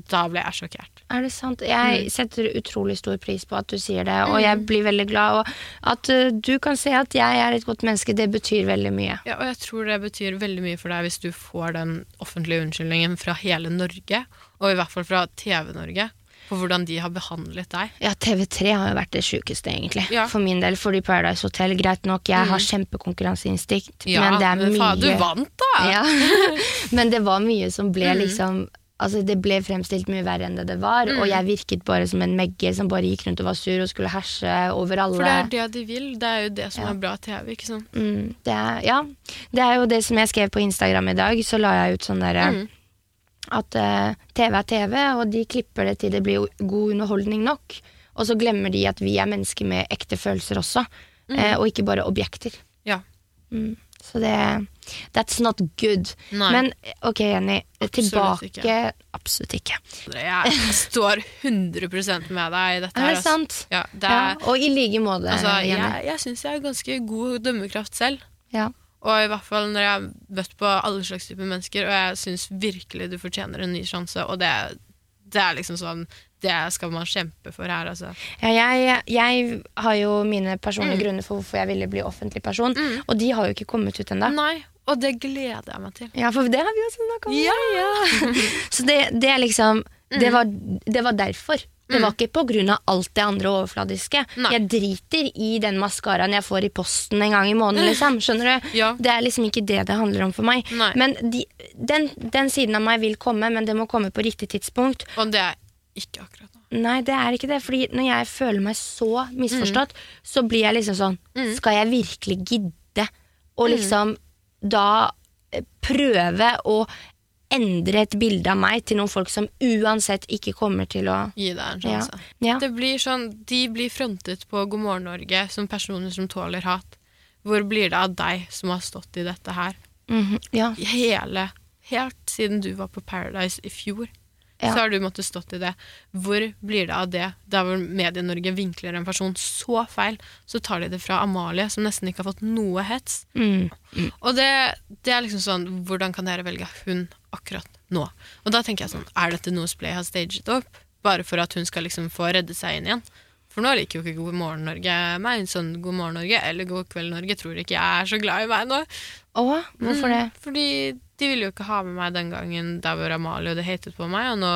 B: da ble jeg sjokkert.
A: er det sant?
B: Mm.
A: Jeg setter utrolig stor pris på at du sier det, og jeg blir veldig glad. Og at uh, du kan se at jeg er et godt menneske, det betyr veldig mye.
B: Ja, og jeg tror det betyr veldig mye for deg hvis du får den offentlige unnskyldningen fra hele Norge, og i hvert fall fra TV-Norge, på hvordan de har behandlet deg.
A: Ja, TV3 har jo vært det sjukeste, egentlig.
B: Ja.
A: For min del. Fordi Paradise Hotel, greit nok, jeg har kjempekonkurranseinstinkt, men det er mye
B: faen, du vant, da! (laughs)
A: Ja. (laughs) men det var mye som ble
B: Mm.
A: liksom Altså Det ble fremstilt mye verre enn det det var,
B: Mm.
A: og jeg virket bare som en megge som bare gikk rundt og var sur og skulle herse over alle.
B: For det er det de vil. Det er jo det som
A: Ja.
B: er bra TV, ikke sant?
A: Mm, det er, ja, det er jo det som jeg skrev på Instagram i dag. Så la jeg ut sånn derre
B: Mm.
A: At eh, TV er TV, og de klipper det til det blir god underholdning nok. Og så glemmer de at vi er mennesker med ekte følelser også, eh, og ikke bare objekter.
B: Ja.
A: Mm. Så det That's not good.
B: Nei.
A: Men ok, Jenny.
B: Absolutt
A: tilbake
B: ikke.
A: Absolutt ikke.
B: Jeg står 100% med deg i dette.
A: Er det
B: her,
A: sant?
B: Ja, det
A: Ja,
B: er,
A: og i like måte,
B: altså,
A: Jenny.
B: jeg jeg syns jeg har ganske god dømmekraft selv.
A: Ja.
B: Og i hvert fall når jeg har møtt på alle slags typer mennesker, og jeg syns virkelig du fortjener en ny sjanse, og det, det er liksom sånn Det skal man kjempe for her, altså.
A: Ja, jeg, jeg har jo mine personlige
B: Mm.
A: grunner for hvorfor jeg ville bli offentlig person, og de har jo ikke kommet ut ennå.
B: Og det gleder jeg meg til.
A: Ja, for det har vi også snakka om.
B: Ja, ja. (laughs)
A: Så det, det liksom det var, det var derfor. Det var ikke på grunn av alt det andre overfladiske.
B: Nei.
A: Jeg driter i den maskaraen jeg får i posten en gang i måneden. (laughs) Liksom. Skjønner du?
B: Ja.
A: Det er liksom ikke det det handler om for meg.
B: Nei.
A: Men de, den, den siden av meg vil komme, men det må komme på riktig tidspunkt.
B: Og det er ikke akkurat nå.
A: Nei, det er ikke det. Fordi når jeg føler meg så misforstått, så blir jeg liksom sånn Skal jeg virkelig gidde å liksom da eh, prøve å endre et bilde av meg til noen folk som uansett ikke kommer til å
B: Gi deg en sjanse.
A: ja.
B: Det blir sånn, De blir frontet på God morgen Norge som personer som tåler hat. Hvor blir det av deg som har stått i dette her?
A: Mhm, ja.
B: Hele, Helt siden du var på Paradise i fjor,
A: Ja.
B: så har du måttet stått i det. Hvor blir det av det? Der hvor Medie-Norge vinkler en person så feil, så tar de det fra Amalie, som nesten ikke har fått noe hets.
A: Mm.
B: Og det, det er liksom sånn Hvordan kan dere velge hun akkurat nå? Og da tenker jeg sånn Er dette noe Splay har staget opp? Bare for at hun skal liksom få redde seg inn igjen? For nå liker jo ikke God morgen Norge meg. Sånn God morgen Norge eller God kveld Norge tror ikke jeg er så glad i meg nå.
A: Åh, hvorfor det?
B: Mm, Fordi de ville jo ikke ha med meg den gangen der hvor Amalie det hatet på meg, og nå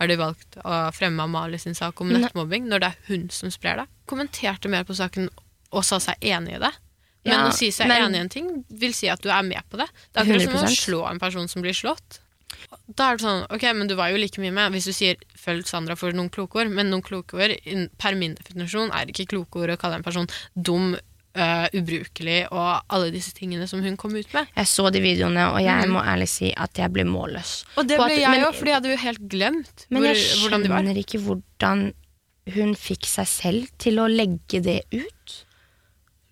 B: har de valgt å fremme Amalie sin sak om nettmobbing når det er hun som sprer det. Kommenterte mer på saken og sa seg enig i det. Men
A: Ja,
B: å si seg
A: men-
B: enig i en ting vil si at du er med på det. Det er akkurat som å slå en person som blir slått. Da er det sånn, ok, men du var jo like mye med hvis du sier 'følg Sandra for noen kloke ord', men noen kloke ord per min definisjon er ikke kloke ord å kalle en person dum, uh, ubrukelig og alle disse tingene som hun kom ut med.
A: Jeg så de videoene, og jeg må ærlig si at jeg ble målløs.
B: Og det ble
A: at-
B: jeg
A: men-
B: òg, for jeg hadde jo helt glemt
A: Men
B: hvor,
A: jeg
B: hvordan de var.
A: skjønner ikke hvordan hun fikk seg selv til å legge det ut.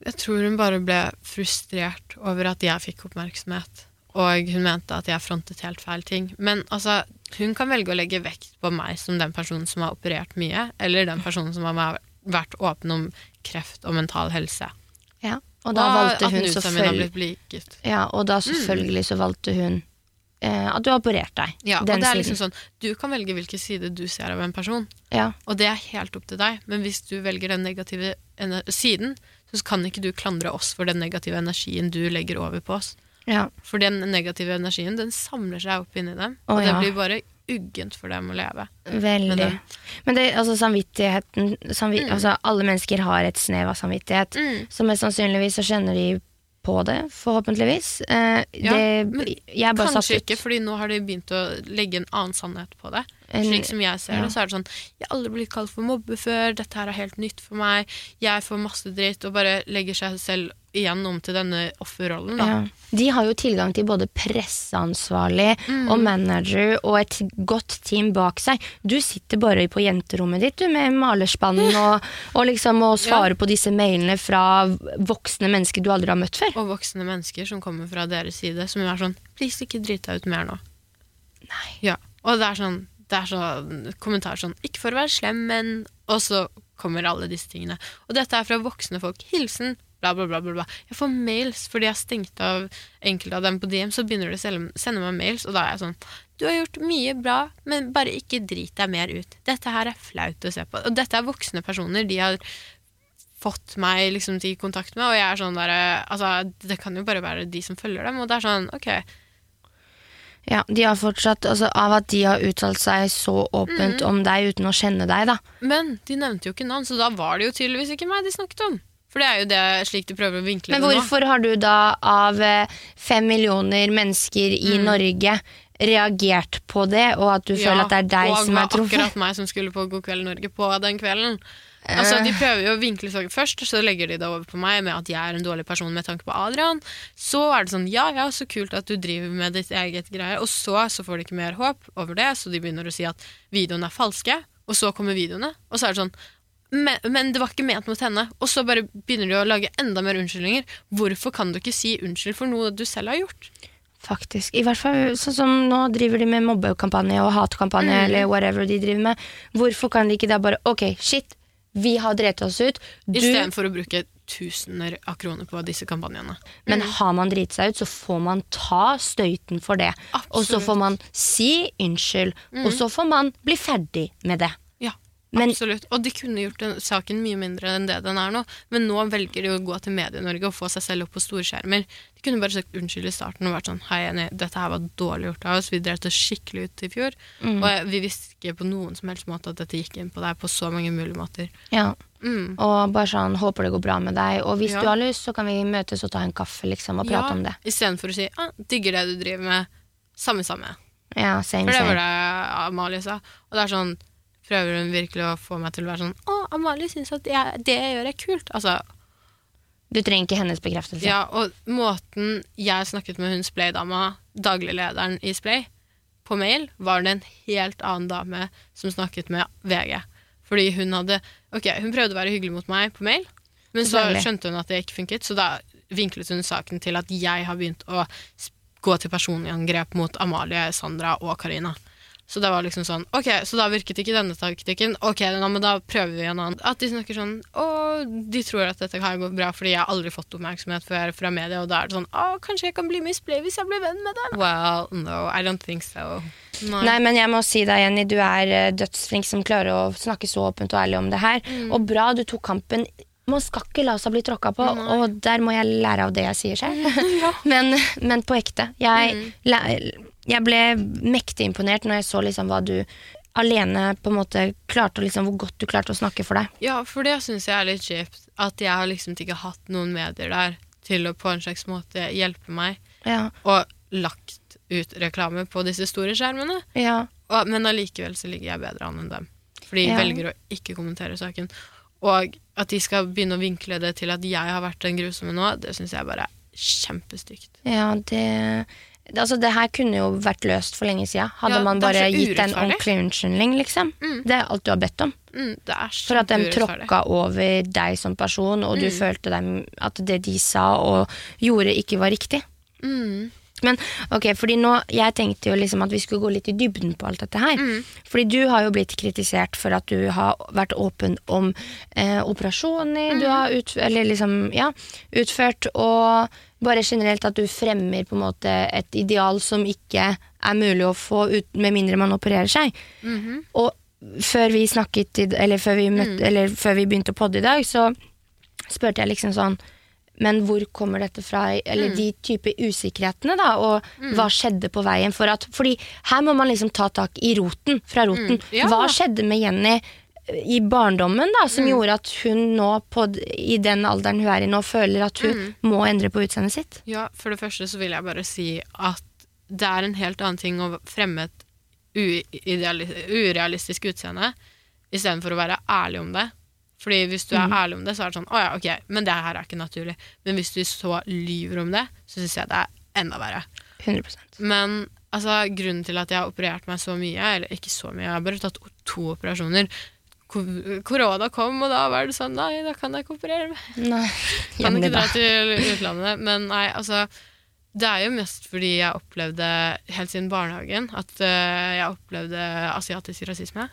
B: Jeg tror hun bare ble frustrert over at jeg fikk oppmerksomhet. Og hun mente at jeg frontet helt feil ting. Men altså, hun kan velge å legge vekt på meg som den personen som har operert mye, eller den personen som har vært åpen om kreft og mental helse.
A: Ja. Og da valgte
B: at
A: hun selvfølgelig. Ja, og da selvfølgelig så valgte hun eh, at du har operert deg.
B: Ja, og det er
A: siden.
B: liksom sånn, Du kan velge hvilken side du ser av en person,
A: Ja,
B: og det er helt opp til deg. Men hvis du velger den negative siden, så kan ikke du klandre oss for den negative energien du legger over på oss.
A: ja.
B: For den negative energien den samler seg opp inni dem,
A: Å,
B: og det
A: ja.
B: blir bare uggent for dem å leve.
A: Veldig.
B: Det.
A: Men det, altså samvittigheten samvi altså, Alle mennesker har et snev av samvittighet.
B: Mm.
A: Så mest sannsynligvis så kjenner de på det, forhåpentligvis. Eh,
B: Ja,
A: det, jeg er bare satt
B: Kanskje ikke, fordi nå har de begynt å legge en annen sannhet på det.
A: En-
B: Slik som jeg ser
A: ja.
B: det, så er det sånn Jeg har aldri blitt kalt for mobbe før, dette her er helt nytt for meg, jeg får masse dritt, og bare legger seg selv igjen om til denne offerrollen, da.
A: Ja. De har jo tilgang til både presseansvarlig
B: Mm.
A: og manager og et godt team bak seg. Du sitter bare på jenterommet ditt du, med malerspannen (laughs) og, og liksom må svare på disse mailene fra voksne mennesker du aldri har møtt før.
B: Og voksne mennesker som kommer fra deres side, som er sånn Please, ikke drit deg ut mer nå.
A: Nei.
B: Ja. Og det er sånn det er sånn kommentar sånn Ikke for å være slem, men Og så kommer alle disse tingene. Og dette er fra voksne folk. Hilsen bla, bla, bla. bla, bla. Jeg får mails fordi jeg har stengt av enkelte av dem på DM, så begynner de å sende meg mails, og da er jeg sånn Du har gjort mye bra, men bare ikke drit deg mer ut. Dette her er flaut å se på. Og dette er voksne personer. De har fått meg liksom til kontakt med, og jeg er sånn der Altså, det kan jo bare være de som følger dem, og det er sånn Ok,
A: Ja, de har fortsatt, altså Av at de har uttalt seg så åpent
B: Mm.
A: om deg uten å kjenne deg, da.
B: Men de nevnte jo ikke navn, så da var det jo tydeligvis ikke meg de snakket om. For det er jo det slik de prøver å vinkle
A: Men
B: det nå.
A: hvorfor har du da, av eh, fem millioner mennesker i
B: Mm.
A: Norge, reagert på det, og at du føler at det er deg som er
B: det var
A: truffet?
B: akkurat meg som skulle på God kveld Norge på den kvelden. Altså, De prøver jo å vinkle saken først, så legger de det over på meg med at jeg er en dårlig person med tanke på Adrian. Så er det sånn ja, ja, så kult at du driver med ditt eget greier. Og så, så får de ikke mer håp over det, så de begynner å si at videoene er falske. Og så kommer videoene, og så er det sånn men, men det var ikke ment mot henne. Og så bare begynner de å lage enda mer unnskyldninger. Hvorfor kan du ikke si unnskyld for noe du selv har gjort?
A: Faktisk. I hvert fall sånn som nå driver de med mobbekampanje og hatkampanje
B: Mm.
A: eller whatever de driver med. Hvorfor kan de ikke da bare Ok, shit, vi har drept oss ut. Du,
B: Istedenfor å bruke tusener av kroner på disse kampanjene.
A: men har man driti seg ut, så får man ta støyten for det. Og så får man si unnskyld, og så får man bli ferdig med det.
B: Ja,
A: Men-
B: absolutt. Og de kunne gjort den saken mye mindre enn det den er nå. Men nå velger de å gå til Medie-Norge og få seg selv opp på storskjermer. De kunne bare sagt unnskyld i starten og vært sånn Hei, Jenny, dette her var dårlig gjort av oss. Vi drev oss skikkelig ut i fjor.
A: Mm.
B: Og vi visste ikke på noen som helst måte at dette gikk inn på deg på så mange mulige måter.
A: Ja.
B: Mm.
A: Og bare sånn, håper det går bra med deg. Og hvis
B: Ja.
A: du har lyst, så kan vi møtes og ta en kaffe liksom, og prate om det.
B: Istedenfor å si ah, 'digger det du driver med'. Samme, samme.
A: Ja, same,
B: For det var det Amalie sa. Og det er sånn Prøver hun virkelig å få meg til å være sånn 'Å, Amalie syns at jeg, det jeg gjør, er kult'. Altså,
A: Du trenger ikke hennes bekreftelse.
B: Ja, og måten jeg snakket med hun Splay-dama, dagliglederen i Splay, på mail, var det en helt annen dame som snakket med VG. Fordi hun hadde Ok, hun prøvde å være hyggelig mot meg på mail, men så skjønte hun at det ikke funket, så da vinklet hun saken til at jeg har begynt å gå til personlig angrep mot Amalie, Sandra og Karina. Så det var liksom sånn Ok, så da virket ikke denne taktikken. Ok, da, men da prøver vi en annen. At de snakker sånn Å, de tror at dette her går bra fordi jeg har aldri fått oppmerksomhet før fra media, og da er det sånn Å, kanskje jeg kan bli Miss Play hvis jeg blir venn med dem? Well, no, I don't think so. Nei.
A: Nei, men jeg må si deg, Jenny, du er eh, dødsflink som klarer å snakke så åpent og ærlig om det her.
B: Mm.
A: Og bra du tok kampen. Man skal ikke la seg bli tråkka på, og der må jeg lære av det jeg sier selv. (laughs) (laughs) men, men på ekte. Jeg,
B: Mm.
A: jeg ble mektig imponert når jeg så liksom hva du alene på en måte klarte liksom, hvor godt du klarte å snakke for deg.
B: Ja, for det syns jeg er litt kjipt. At jeg har liksom ikke hatt noen medier der til å på en slags måte hjelpe meg,
A: Ja.
B: og lagt ut reklame på disse store skjermene.
A: ja.
B: Og, men allikevel så ligger jeg bedre an enn dem. For de
A: Ja.
B: velger å ikke kommentere saken. Og at de skal begynne å vinkle det til at jeg har vært den grusomme nå, det syns jeg bare er kjempestygt.
A: Ja, det Altså, det her kunne jo vært løst for lenge siden. Hadde
B: Ja,
A: man bare gitt deg en ordentlig unnskyldning, liksom.
B: Mm.
A: Det er alt du har bedt om.
B: Mm, det
A: For at de tråkka over deg som person, og du
B: Mm.
A: følte dem, at det de sa og gjorde, ikke var riktig.
B: Mm.
A: Men ok, fordi nå, jeg tenkte jo liksom at vi skulle gå litt i dybden på alt dette her.
B: Mm.
A: Fordi du har jo blitt kritisert for at du har vært åpen om eh, operasjoner
B: Mm.
A: du har ut, eller liksom, ja, utført, og bare generelt at du fremmer på en måte et ideal som ikke er mulig å få ut med mindre man opererer seg.
B: Mhm.
A: Og før vi snakket, eller før vi, møtte,
B: Mm.
A: eller før vi begynte å podde i dag, så spurte jeg liksom sånn men hvor kommer dette fra?
B: Mm.
A: Eller de type usikkerhetene, da, og hva skjedde på veien? For at, fordi her må man liksom ta tak i roten, fra roten.
B: Mm, ja.
A: Hva skjedde med Jenny eh, i barndommen da,
B: Mm.
A: som gjorde at hun nå, på, i den alderen hun er i nå, føler at hun
B: Mm.
A: må endre på utseendet sitt?
B: Ja, for det første så vil jeg bare si at det er en helt annen ting å fremme et urealistisk utseende istedenfor å være ærlig om det. Fordi hvis du er
A: Mhm.
B: ærlig om det, så er det sånn Å ja, ok, men det her er ikke naturlig. Men hvis du så lyver om det, så syns jeg det er enda verre.
A: 100%
B: Men altså, grunnen til at jeg har operert meg så mye, eller ikke så mye, jeg har bare tatt to operasjoner Korona kom, og da var det sånn Nei, da kan jeg ikke operere meg.
A: Nei. (laughs)
B: Kan ikke dra til utlandet. Men nei, altså Det er jo mest fordi jeg opplevde helt siden barnehagen at eh, jeg opplevde asiatisk rasisme.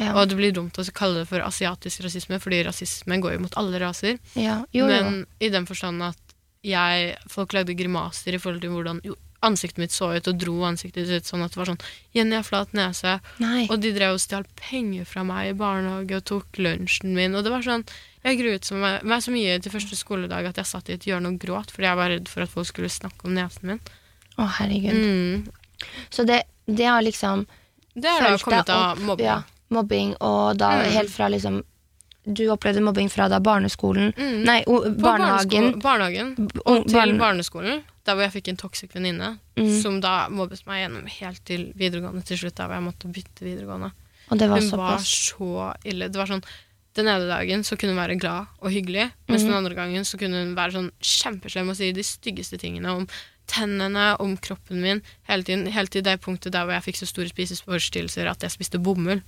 A: Ja.
B: Og det blir dumt å kalle det for asiatisk rasisme, fordi rasisme går jo mot alle raser.
A: ja. Jo, jo.
B: Men i den forstand at jeg, folk lagde grimaser i forhold til hvordan jo, ansiktet mitt så ut, og dro ansiktet ut sånn at det var sånn Jenny har flat nese.
A: Nei.
B: Og de drev og stjal penger fra meg i barnehage og tok lunsjen min. Og det var sånn Jeg gruet meg, meg så mye til første skoledag at jeg satt i et hjørne og gråt fordi jeg var redd for at folk skulle snakke om nesen min.
A: Å, herregud.
B: Mm.
A: Så det, det har liksom
B: Det har da kommet av mobbing.
A: Ja, mobbing, og da
B: Mm.
A: helt fra liksom Du opplevde mobbing fra da barneskolen
B: Mm.
A: Nei, o, barnehagen.
B: Barnehagen og til
A: barne
B: barneskolen, der hvor jeg fikk en toxic venninne,
A: Mm.
B: som da mobbet meg gjennom helt til videregående til slutt, der hvor jeg måtte bytte videregående.
A: Og det var
B: Hun var så ille. Det var sånn Den ene dagen så kunne hun være glad og hyggelig, mens
A: mm.
B: den andre gangen så kunne hun være sånn kjempeslem og si de styggeste tingene om tennene, om kroppen min, hele tiden. Helt til det punktet der hvor jeg fikk så store spiseforstyrrelser at jeg spiste bomull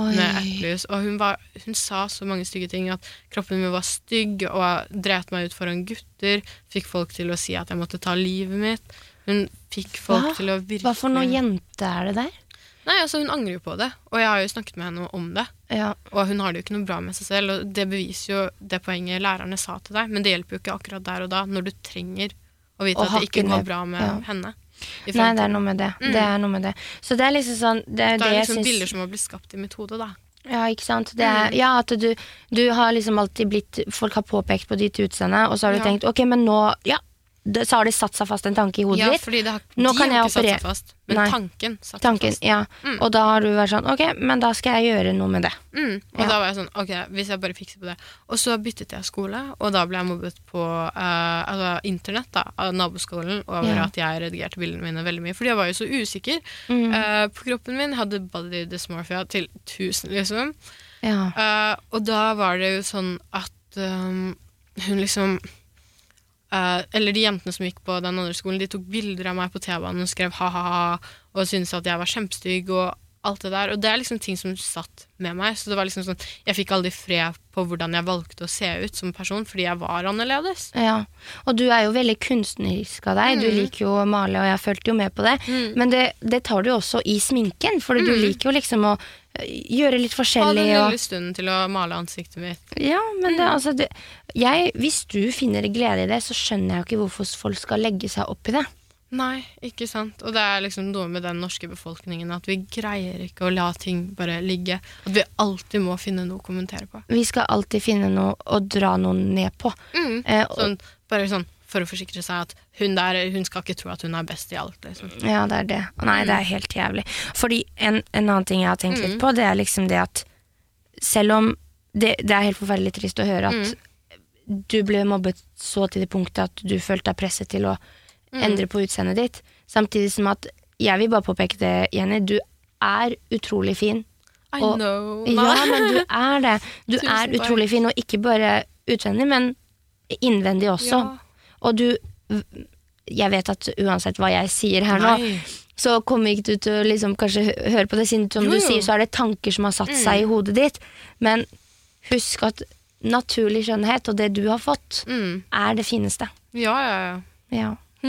A: Oi.
B: med. Og hun, var, hun sa så mange stygge ting, at kroppen min var stygg, og dreit meg ut foran gutter. Fikk folk til å si at jeg måtte ta livet mitt. Hun fikk folk
A: Hva?
B: til å virkelig
A: Hva for noe jente er det der?
B: Nei, altså Hun angrer jo på det, og jeg har jo snakket med henne om det.
A: Ja.
B: Og hun har det jo ikke noe bra med seg selv, og det beviser jo det poenget lærerne sa til deg, men det hjelper jo ikke akkurat der og da, når du trenger å vite
A: Å
B: at det ikke går bra med
A: ja.
B: henne.
A: Nei, det er noe med det.
B: Mm.
A: Det er noe med det. Så det er liksom sånn Det er
B: Det
A: det,
B: er
A: jeg
B: liksom
A: syns
B: bilder som har blitt skapt i mitt hode, da.
A: Ja, ikke sant. Det er,
B: Mm.
A: ja, at du, du har liksom alltid blitt Folk har påpekt på ditt utseende, og så har du
B: Ja.
A: tenkt ok, men nå Ja, så har det satt seg fast en tanke i hodet
B: Ja,
A: ditt.
B: fordi det har,
A: Nå
B: de
A: kan
B: har ikke satt seg fast, men
A: Nei.
B: tanken satt
A: Tanken,
B: fast.
A: ja.
B: Mm.
A: Og da har du vært sånn ok, men da skal jeg gjøre noe med det.
B: Mm. Og
A: Ja.
B: da var jeg sånn, ok, hvis jeg bare fikser på det. Og så byttet jeg skole, og da ble jeg mobbet på uh, altså, internett da, av naboskolen over
A: Ja.
B: at jeg redigerte bildene mine veldig mye. Fordi jeg var jo så usikker
A: Mm.
B: uh, på kroppen min. Hadde body dysmorphia til 1000, liksom.
A: Ja.
B: Uh, og da var det jo sånn at um, hun liksom eh, Eller de jentene som gikk på den andre skolen, de tok bilder av meg på T-banen og skrev ha-ha-ha og syntes at jeg var kjempestygg og alt det der. Og det er liksom ting som satt med meg. Så det var liksom sånn Jeg fikk aldri fred på hvordan jeg valgte å se ut som person, fordi jeg var annerledes.
A: Ja, og du er jo veldig kunstnerisk av deg. Du
B: Mm.
A: liker jo å male, og jeg fulgte jo med på det. Men det, det tar du også i sminken, for du
B: Mm.
A: liker jo liksom å gjøre litt
B: Ha den
A: lille Og,
B: stunden til å male ansiktet mitt.
A: ja, men
B: Mm.
A: det, altså, det, jeg, hvis du finner glede i det, så skjønner jeg jo ikke hvorfor folk skal legge seg opp i det.
B: Nei, ikke sant. Og det er liksom noe med den norske befolkningen at vi greier ikke å la ting bare ligge. At vi alltid må finne noe å kommentere på.
A: Vi skal alltid finne noe å dra noen ned på.
B: Mm.
A: Eh,
B: Sånn, bare sånn for å forsikre seg at hun der hun skal ikke tro at hun er best i alt. Liksom.
A: Ja, det er det. Nei, det er helt jævlig. Fordi en, en annen ting jeg har tenkt litt
B: Mm.
A: på, det er liksom det at selv om det, det er helt forferdelig trist å høre at
B: Mm.
A: du ble mobbet så til det punktet at du følte deg presset til å endre på utseendet ditt. Samtidig som at jeg vil bare påpeke det, Jenny, du er utrolig fin.
B: I
A: Og-
B: know.
A: Ja, (laughs) men du er det. Du
B: Tusen
A: er utrolig fin, og ikke bare utvendig, men innvendig også.
B: Ja.
A: Og du Jeg vet at uansett hva jeg sier her nå,
B: Nei.
A: så kommer ikke du til å liksom kanskje høre på det, siden som
B: Jo,
A: du sier, så er det tanker som har satt seg i hodet ditt. Men husk at naturlig skjønnhet og det du har fått,
B: Mm.
A: er det fineste.
B: Ja, ja, ja.
A: Ja. (laughs)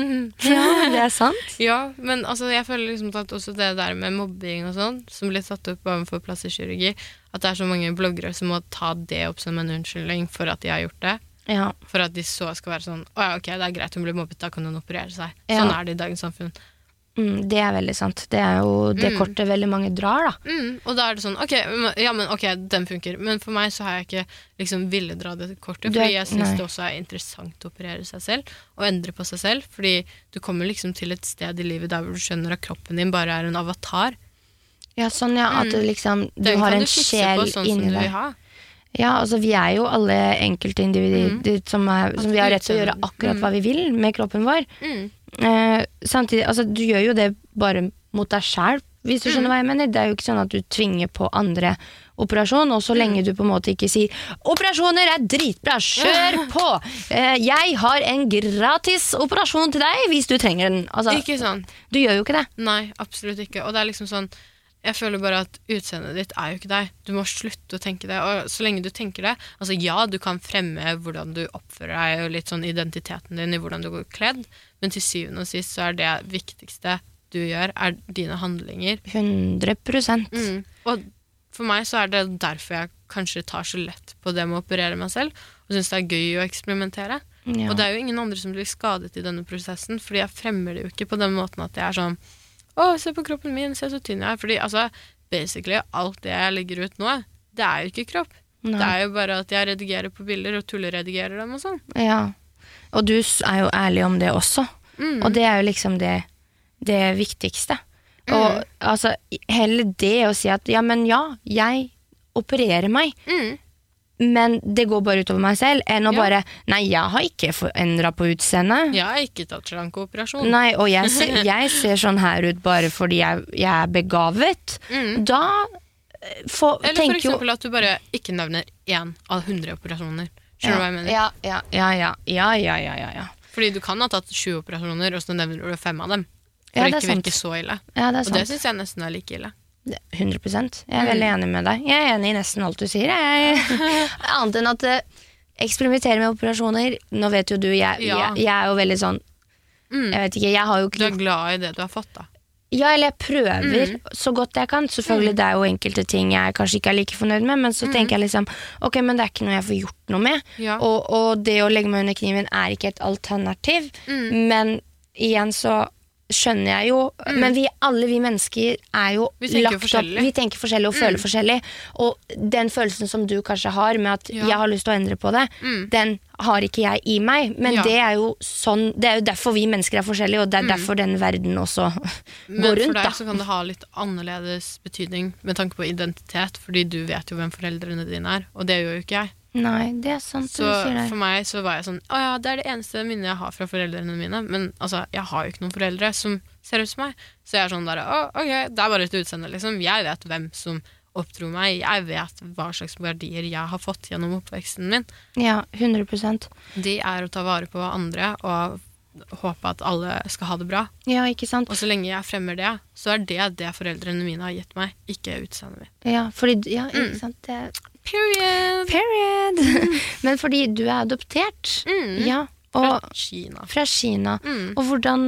A: ja, det er sant. (laughs)
B: Ja, men altså, jeg føler liksom at også det der med mobbing og sånn, som blir tatt opp overfor plastikkirurgi, at det er så mange bloggere som må ta det opp som en unnskyldning for at de har gjort det.
A: Ja.
B: For at de så skal være sånn Å ja, ok, det er greit, hun blir mobbet, da kan hun operere seg. Sånn er det i dagens samfunn.
A: Mm, det er veldig sant. Det er jo det
B: Mm.
A: kortet veldig mange drar, da.
B: Mm, og da er det sånn Ok, ja, men ok, den funker. Men for meg så har jeg ikke liksom villet dra det kortet.
A: Du
B: Fordi jeg syns det også er interessant å operere seg selv. Og endre på seg selv. Fordi du kommer liksom til et sted i livet der hvor du skjønner at kroppen din bare er en avatar.
A: Ja, sånn ja, at det liksom, du
B: Den
A: har
B: kan du fikse på sånn som du vil ha.
A: Ja, altså vi er jo alle enkeltindivider som, er, som vi har rett til å gjøre akkurat hva vi vil med kroppen vår.
B: Mm.
A: Eh, samtidig, altså du gjør jo det bare mot deg sjæl, hvis du skjønner hva jeg mener. Det er jo ikke sånn at du tvinger på andre operasjon, og så lenge du på en måte ikke sier 'operasjoner er dritbra, kjør på'! Eh, 'Jeg har en gratis operasjon til deg hvis du trenger den'. Altså,
B: Ikke sånn.
A: du gjør jo ikke det.
B: Nei, absolutt ikke. Og det er liksom sånn Jeg føler bare at utseendet ditt er jo ikke deg. Du må slutte å tenke det. Og så lenge du tenker det Altså ja, du kan fremme hvordan du oppfører deg, og litt sånn identiteten din i hvordan du går kledd, men til syvende og sist så er det viktigste du gjør, er dine handlinger.
A: 100
B: Mm. Og for meg så er det derfor jeg kanskje tar så lett på det med å operere meg selv, og syns det er gøy å eksperimentere.
A: Ja.
B: Og det er jo ingen andre som blir skadet i denne prosessen, fordi jeg fremmer det jo ikke på den måten at jeg er sånn Å, se på kroppen min, se så tynn jeg er. Fordi altså, basically alt det jeg legger ut nå, det er jo ikke kropp.
A: Nei.
B: Det er jo bare at jeg redigerer på bilder og tulleredigerer dem og sånn.
A: Ja. Og du er jo ærlig om det også.
B: Mm.
A: Og det er jo liksom det, det viktigste. Og altså, heller det å si at ja, men ja, jeg opererer meg,
B: Mm
A: men det går bare utover meg selv, enn å
B: ja.
A: bare Nei, jeg har ikke endra på utseendet.
B: Jeg har ikke tatt slankeoperasjon.
A: Nei, og jeg ser, (laughs) jeg ser, sånn her ut bare fordi jeg, jeg er begavet.
B: Mm.
A: Da eh, for,
B: Eller for
A: eksempel jo,
B: at du bare ikke nevner én av 100 operasjoner. Skjønner du ja, hva jeg mener?
A: Ja ja, ja, ja, ja, ja,
B: Fordi du kan ha tatt sju operasjoner, og så nevner du fem av dem. For
A: ja, det er
B: ikke virke så ille.
A: Ja, det er
B: og det syns jeg nesten er like ille.
A: Det- 100 Jeg er
B: Mm.
A: veldig enig med deg. Jeg er enig i nesten alt du sier. (laughs) Annet enn at eh, eksperimentere med operasjoner Nå vet jo du, jeg,
B: Ja.
A: jeg, jeg er jo veldig sånn
B: Mm.
A: Jeg vet ikke, jeg har jo
B: Du er glad i det du har fått, da.
A: Ja, eller jeg prøver
B: Mm.
A: så godt jeg kan. Selvfølgelig det er jo enkelte ting jeg kanskje ikke er like fornøyd med, men så tenker jeg liksom ok, men det er ikke noe jeg får gjort noe med.
B: Mm. Ja.
A: Og, og det å legge meg under kniven er ikke et alternativ.
B: Mm.
A: Men igjen så skjønner jeg jo Men vi, alle vi mennesker er jo
B: Mm. Vi
A: lagt opp. Vi tenker forskjellig og føler forskjellig. Og den følelsen som du kanskje har med at
B: Ja.
A: jeg har lyst til å endre på det,
B: Mm.
A: den har ikke jeg i meg. Men
B: Ja.
A: det er jo sånn Det er jo derfor vi mennesker er forskjellige, og det er derfor den verden også
B: Mm. (laughs) Men
A: går
B: for deg
A: da.
B: så kan det ha litt annerledes betydning med tanke på identitet, fordi du vet jo hvem foreldrene dine er, og det gjør jo ikke jeg.
A: Nei, det er sant
B: Så for meg så var jeg sånn Å ja, det er det eneste minnet jeg har fra foreldrene mine. Men altså, jeg har jo ikke noen foreldre som ser ut som meg. Så jeg er sånn der Å, ok, det er bare et utseende, liksom. Jeg vet hvem som oppdro meg. Jeg vet hva slags verdier jeg har fått gjennom oppveksten min.
A: Ja, 100%
B: De er å ta vare på andre og håpe at alle skal ha det bra.
A: Ja, ikke sant?
B: Og så lenge jeg fremmer det, så er det det foreldrene mine har gitt meg, ikke utseendet mitt.
A: Ja, fordi Ja,
B: Mm.
A: ikke sant. Det,
B: Period!
A: period! (laughs) Men fordi du er adoptert.
B: Mm.
A: Ja.
B: Fra Kina.
A: fra Kina.
B: Mm.
A: Og hvordan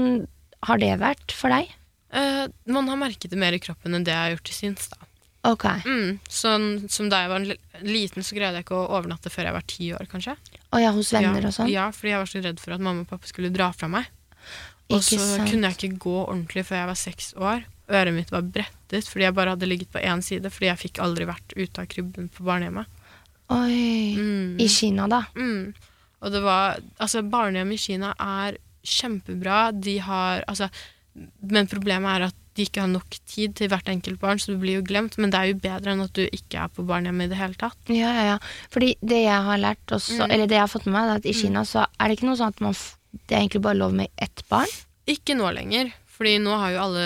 A: har det vært for deg?
B: Uh, man har merket det mer i kroppen enn det jeg har gjort til syns. da.
A: Ok.
B: Mm. Sånn som da jeg var liten, så greide jeg ikke å overnatte før jeg var ti år, kanskje.
A: Og ja, hos venner
B: ja.
A: og sånn?
B: Ja, fordi jeg var så redd for at mamma og pappa skulle dra fra meg. Og så kunne jeg ikke gå ordentlig før jeg var seks år. Øret mitt var brettet fordi jeg bare hadde ligget på én side, fordi jeg fikk aldri vært ute av krybben på barnehjemmet.
A: Oi.
B: Mm.
A: I Kina, da.
B: Mm. Og det var Altså, barnehjem i Kina er kjempebra. De har Altså Men problemet er at de ikke har nok tid til hvert enkelt barn, så du blir jo glemt. Men det er jo bedre enn at du ikke er på barnehjemmet i det hele tatt.
A: Ja, ja, ja. Fordi det jeg har lært også,
B: Mm.
A: eller det jeg har fått med meg, er at i Kina så er det ikke noe sånn at man det er egentlig bare lov med ett barn.
B: Ikke nå lenger, fordi nå har jo alle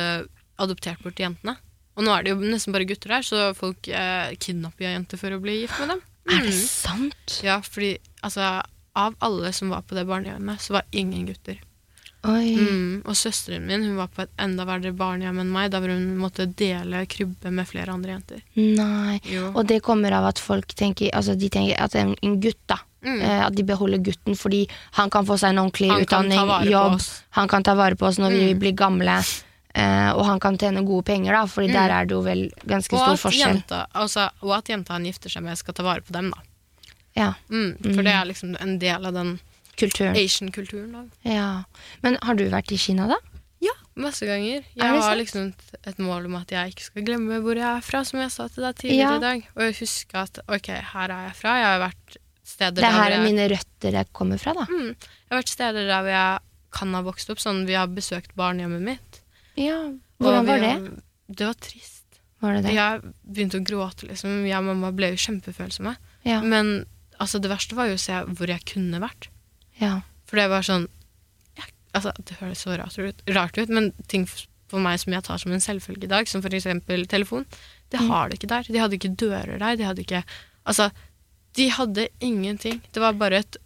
B: adoptert bort jentene. Og nå er det jo nesten bare gutter der, så folk eh, kidnapper jo jenter for å bli gift med dem.
A: Er det
B: Mm.
A: sant?
B: Ja, fordi altså, av alle som var på det barnehjemmet, så var ingen gutter. Mm. Og søsteren min hun var på et enda verre barnehjem enn meg, da hun måtte dele krybbe med flere andre jenter.
A: Nei.
B: Jo.
A: Og det kommer av at folk tenker Altså de tenker at en, en gutt, da.
B: Mm.
A: Eh, at de beholder gutten fordi han kan få seg en ordentlig
B: Han
A: utdanning, jobb. Han kan ta vare på oss når vi
B: Mm.
A: blir gamle. Eh, og han kan tjene gode penger, da, Fordi
B: Mm.
A: der er det jo vel ganske
B: Og
A: stor forskjell.
B: jenta, altså, og at jenta han gifter seg med, skal ta vare på dem, da.
A: Ja,
B: Mm. For det er liksom en del av den
A: kulturen.
B: Asian-kulturen. da.
A: Ja. Men har du vært i Kina, da?
B: Ja, masse ganger. Jeg har liksom et, mål om at jeg ikke skal glemme hvor jeg er fra, som jeg sa til deg tidligere
A: Ja.
B: i dag. Og jeg husker at ok, her er jeg fra. Jeg har vært steder
A: Det her er
B: jeg,
A: mine røtter jeg kommer fra, da.
B: mm, jeg har vært steder der hvor jeg kan ha vokst opp. Sånn, vi har besøkt barnehjemmet mitt.
A: Ja, Hvordan var det?
B: Det var trist.
A: Var det det?
B: Jeg begynte å gråte, liksom. Jeg og mamma ble jo kjempefølsomme.
A: Ja.
B: Men altså, det verste var jo å se hvor jeg kunne vært.
A: ja.
B: For det var sånn jeg, altså, Det høres så rart ut, rart ut, men ting for meg som jeg tar som en selvfølge i dag, som for eksempel telefon, det
A: Mm.
B: har du ikke der. De hadde ikke dører der. De hadde ikke Altså, de hadde ingenting. Det var bare et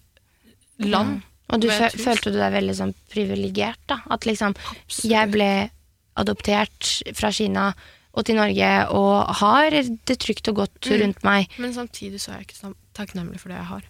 B: land. Ja.
A: Og du følte du deg veldig sånn privilegert, da? At liksom Jeg ble adoptert fra Kina og til Norge og har det trygt og godt
B: Mm.
A: rundt meg.
B: Men samtidig så er jeg ikke takknemlig for det jeg har.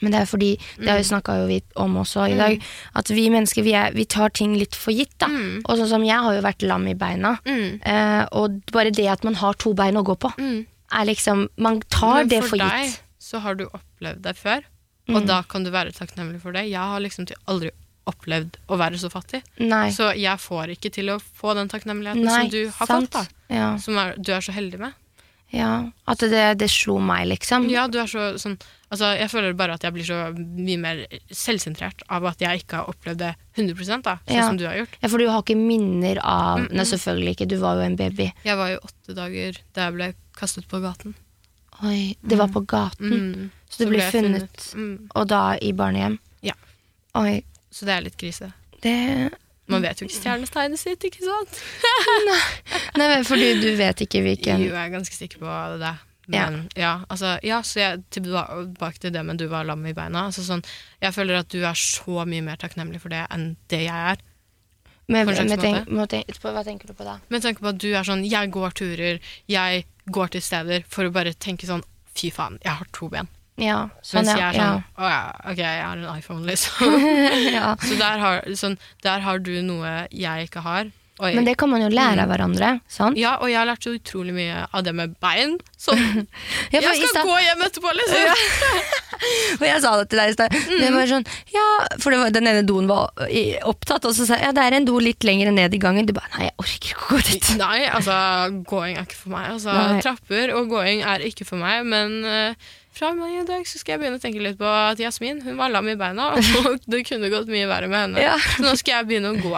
A: Men det er fordi, det har vi snakka jo om også i dag, at vi mennesker vi, er, vi tar ting litt for gitt. da.
B: Mm.
A: Og sånn som jeg har jo vært lam i beina.
B: Mm.
A: Eh, og bare det at man har to bein å gå på,
B: Mm.
A: er liksom Man tar
B: for
A: det
B: for
A: for
B: deg så har du opplevd det før,
A: Mm.
B: og da kan du være takknemlig for det. Jeg har liksom aldri opplevd å være så fattig.
A: Nei.
B: Så jeg får ikke til å få den takknemligheten
A: Nei,
B: som du har
A: sant.
B: fått. da.
A: Ja,
B: Som er, du er så heldig med.
A: ja. At det, det slo meg, liksom.
B: Ja, du er så sånn Altså, jeg føler bare at jeg blir så mye mer selvsentrert av at jeg ikke har opplevd det 100 da, sånn
A: Ja.
B: som du har gjort.
A: Ja, For du har ikke minner av
B: Mm, mm.
A: Nei, selvfølgelig ikke, du var jo en baby.
B: Jeg var jo åtte dager da jeg ble kastet på gaten.
A: Oi, det var på gaten.
B: Mm.
A: Så du ble
B: jeg
A: funnet,
B: Mm.
A: og da i barnehjem?
B: Ja.
A: Oi,
B: Så det er litt krise.
A: det
B: Man vet jo ikke stjernestegnet sitt, ikke sant? (laughs)
A: Nei, Nei fordi du vet ikke hvilken
B: Jo, jeg er ganske sikker på det. Men ja, altså, ja så jeg, tilbake til det med du var lam i beina. Altså, sånn, jeg føler at du er så mye mer takknemlig for det enn det jeg er.
A: Men,
B: på en slags
A: tenk, tenk, Hva tenker du på da?
B: Men tenk på at du er sånn, jeg går turer, jeg går til steder for å bare tenke sånn, fy faen, jeg har to ben.
A: Ja, sånn,
B: Mens jeg er sånn, å ja, ok, jeg har en iPhone, liksom.
A: ja. (laughs) ja.
B: Så der har, sånn, der har du noe jeg ikke har. Oi.
A: Men det kan man jo lære
B: Mm.
A: av hverandre, sant?
B: Ja, og jeg har lært så utrolig mye av det med bein. Sånn, (laughs)
A: Ja,
B: jeg skal gå hjem etterpå, liksom. (laughs)
A: Og jeg sa det til deg i stad.
B: Mm.
A: Det var sånn, ja, for var, den ene doen var opptatt, og så sa jeg ja, det er en do litt lenger ned i gangen. Du bare nei, jeg orker ikke å gå dit.
B: Nei, altså, gåing er ikke for meg. Altså, trapper og gåing er ikke for meg, men eh, fra og i dag så skal jeg begynne å tenke litt på at Jasmin hun var lam i beina, (laughs) og det kunne gått mye verre med henne.
A: Ja.
B: Så nå skal jeg begynne å gå.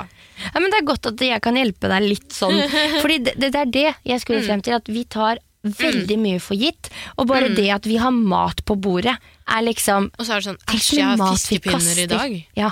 A: Ja, men det er godt at jeg kan hjelpe deg litt sånn. (laughs) Fordi det, det er det jeg
B: Mm.
A: skulle frem til, at vi tar veldig mye for gitt. Og bare
B: Mm.
A: det at vi har mat på bordet, er liksom
B: Og så er det sånn Æsj, jeg har fiskepinner i dag.
A: Ja.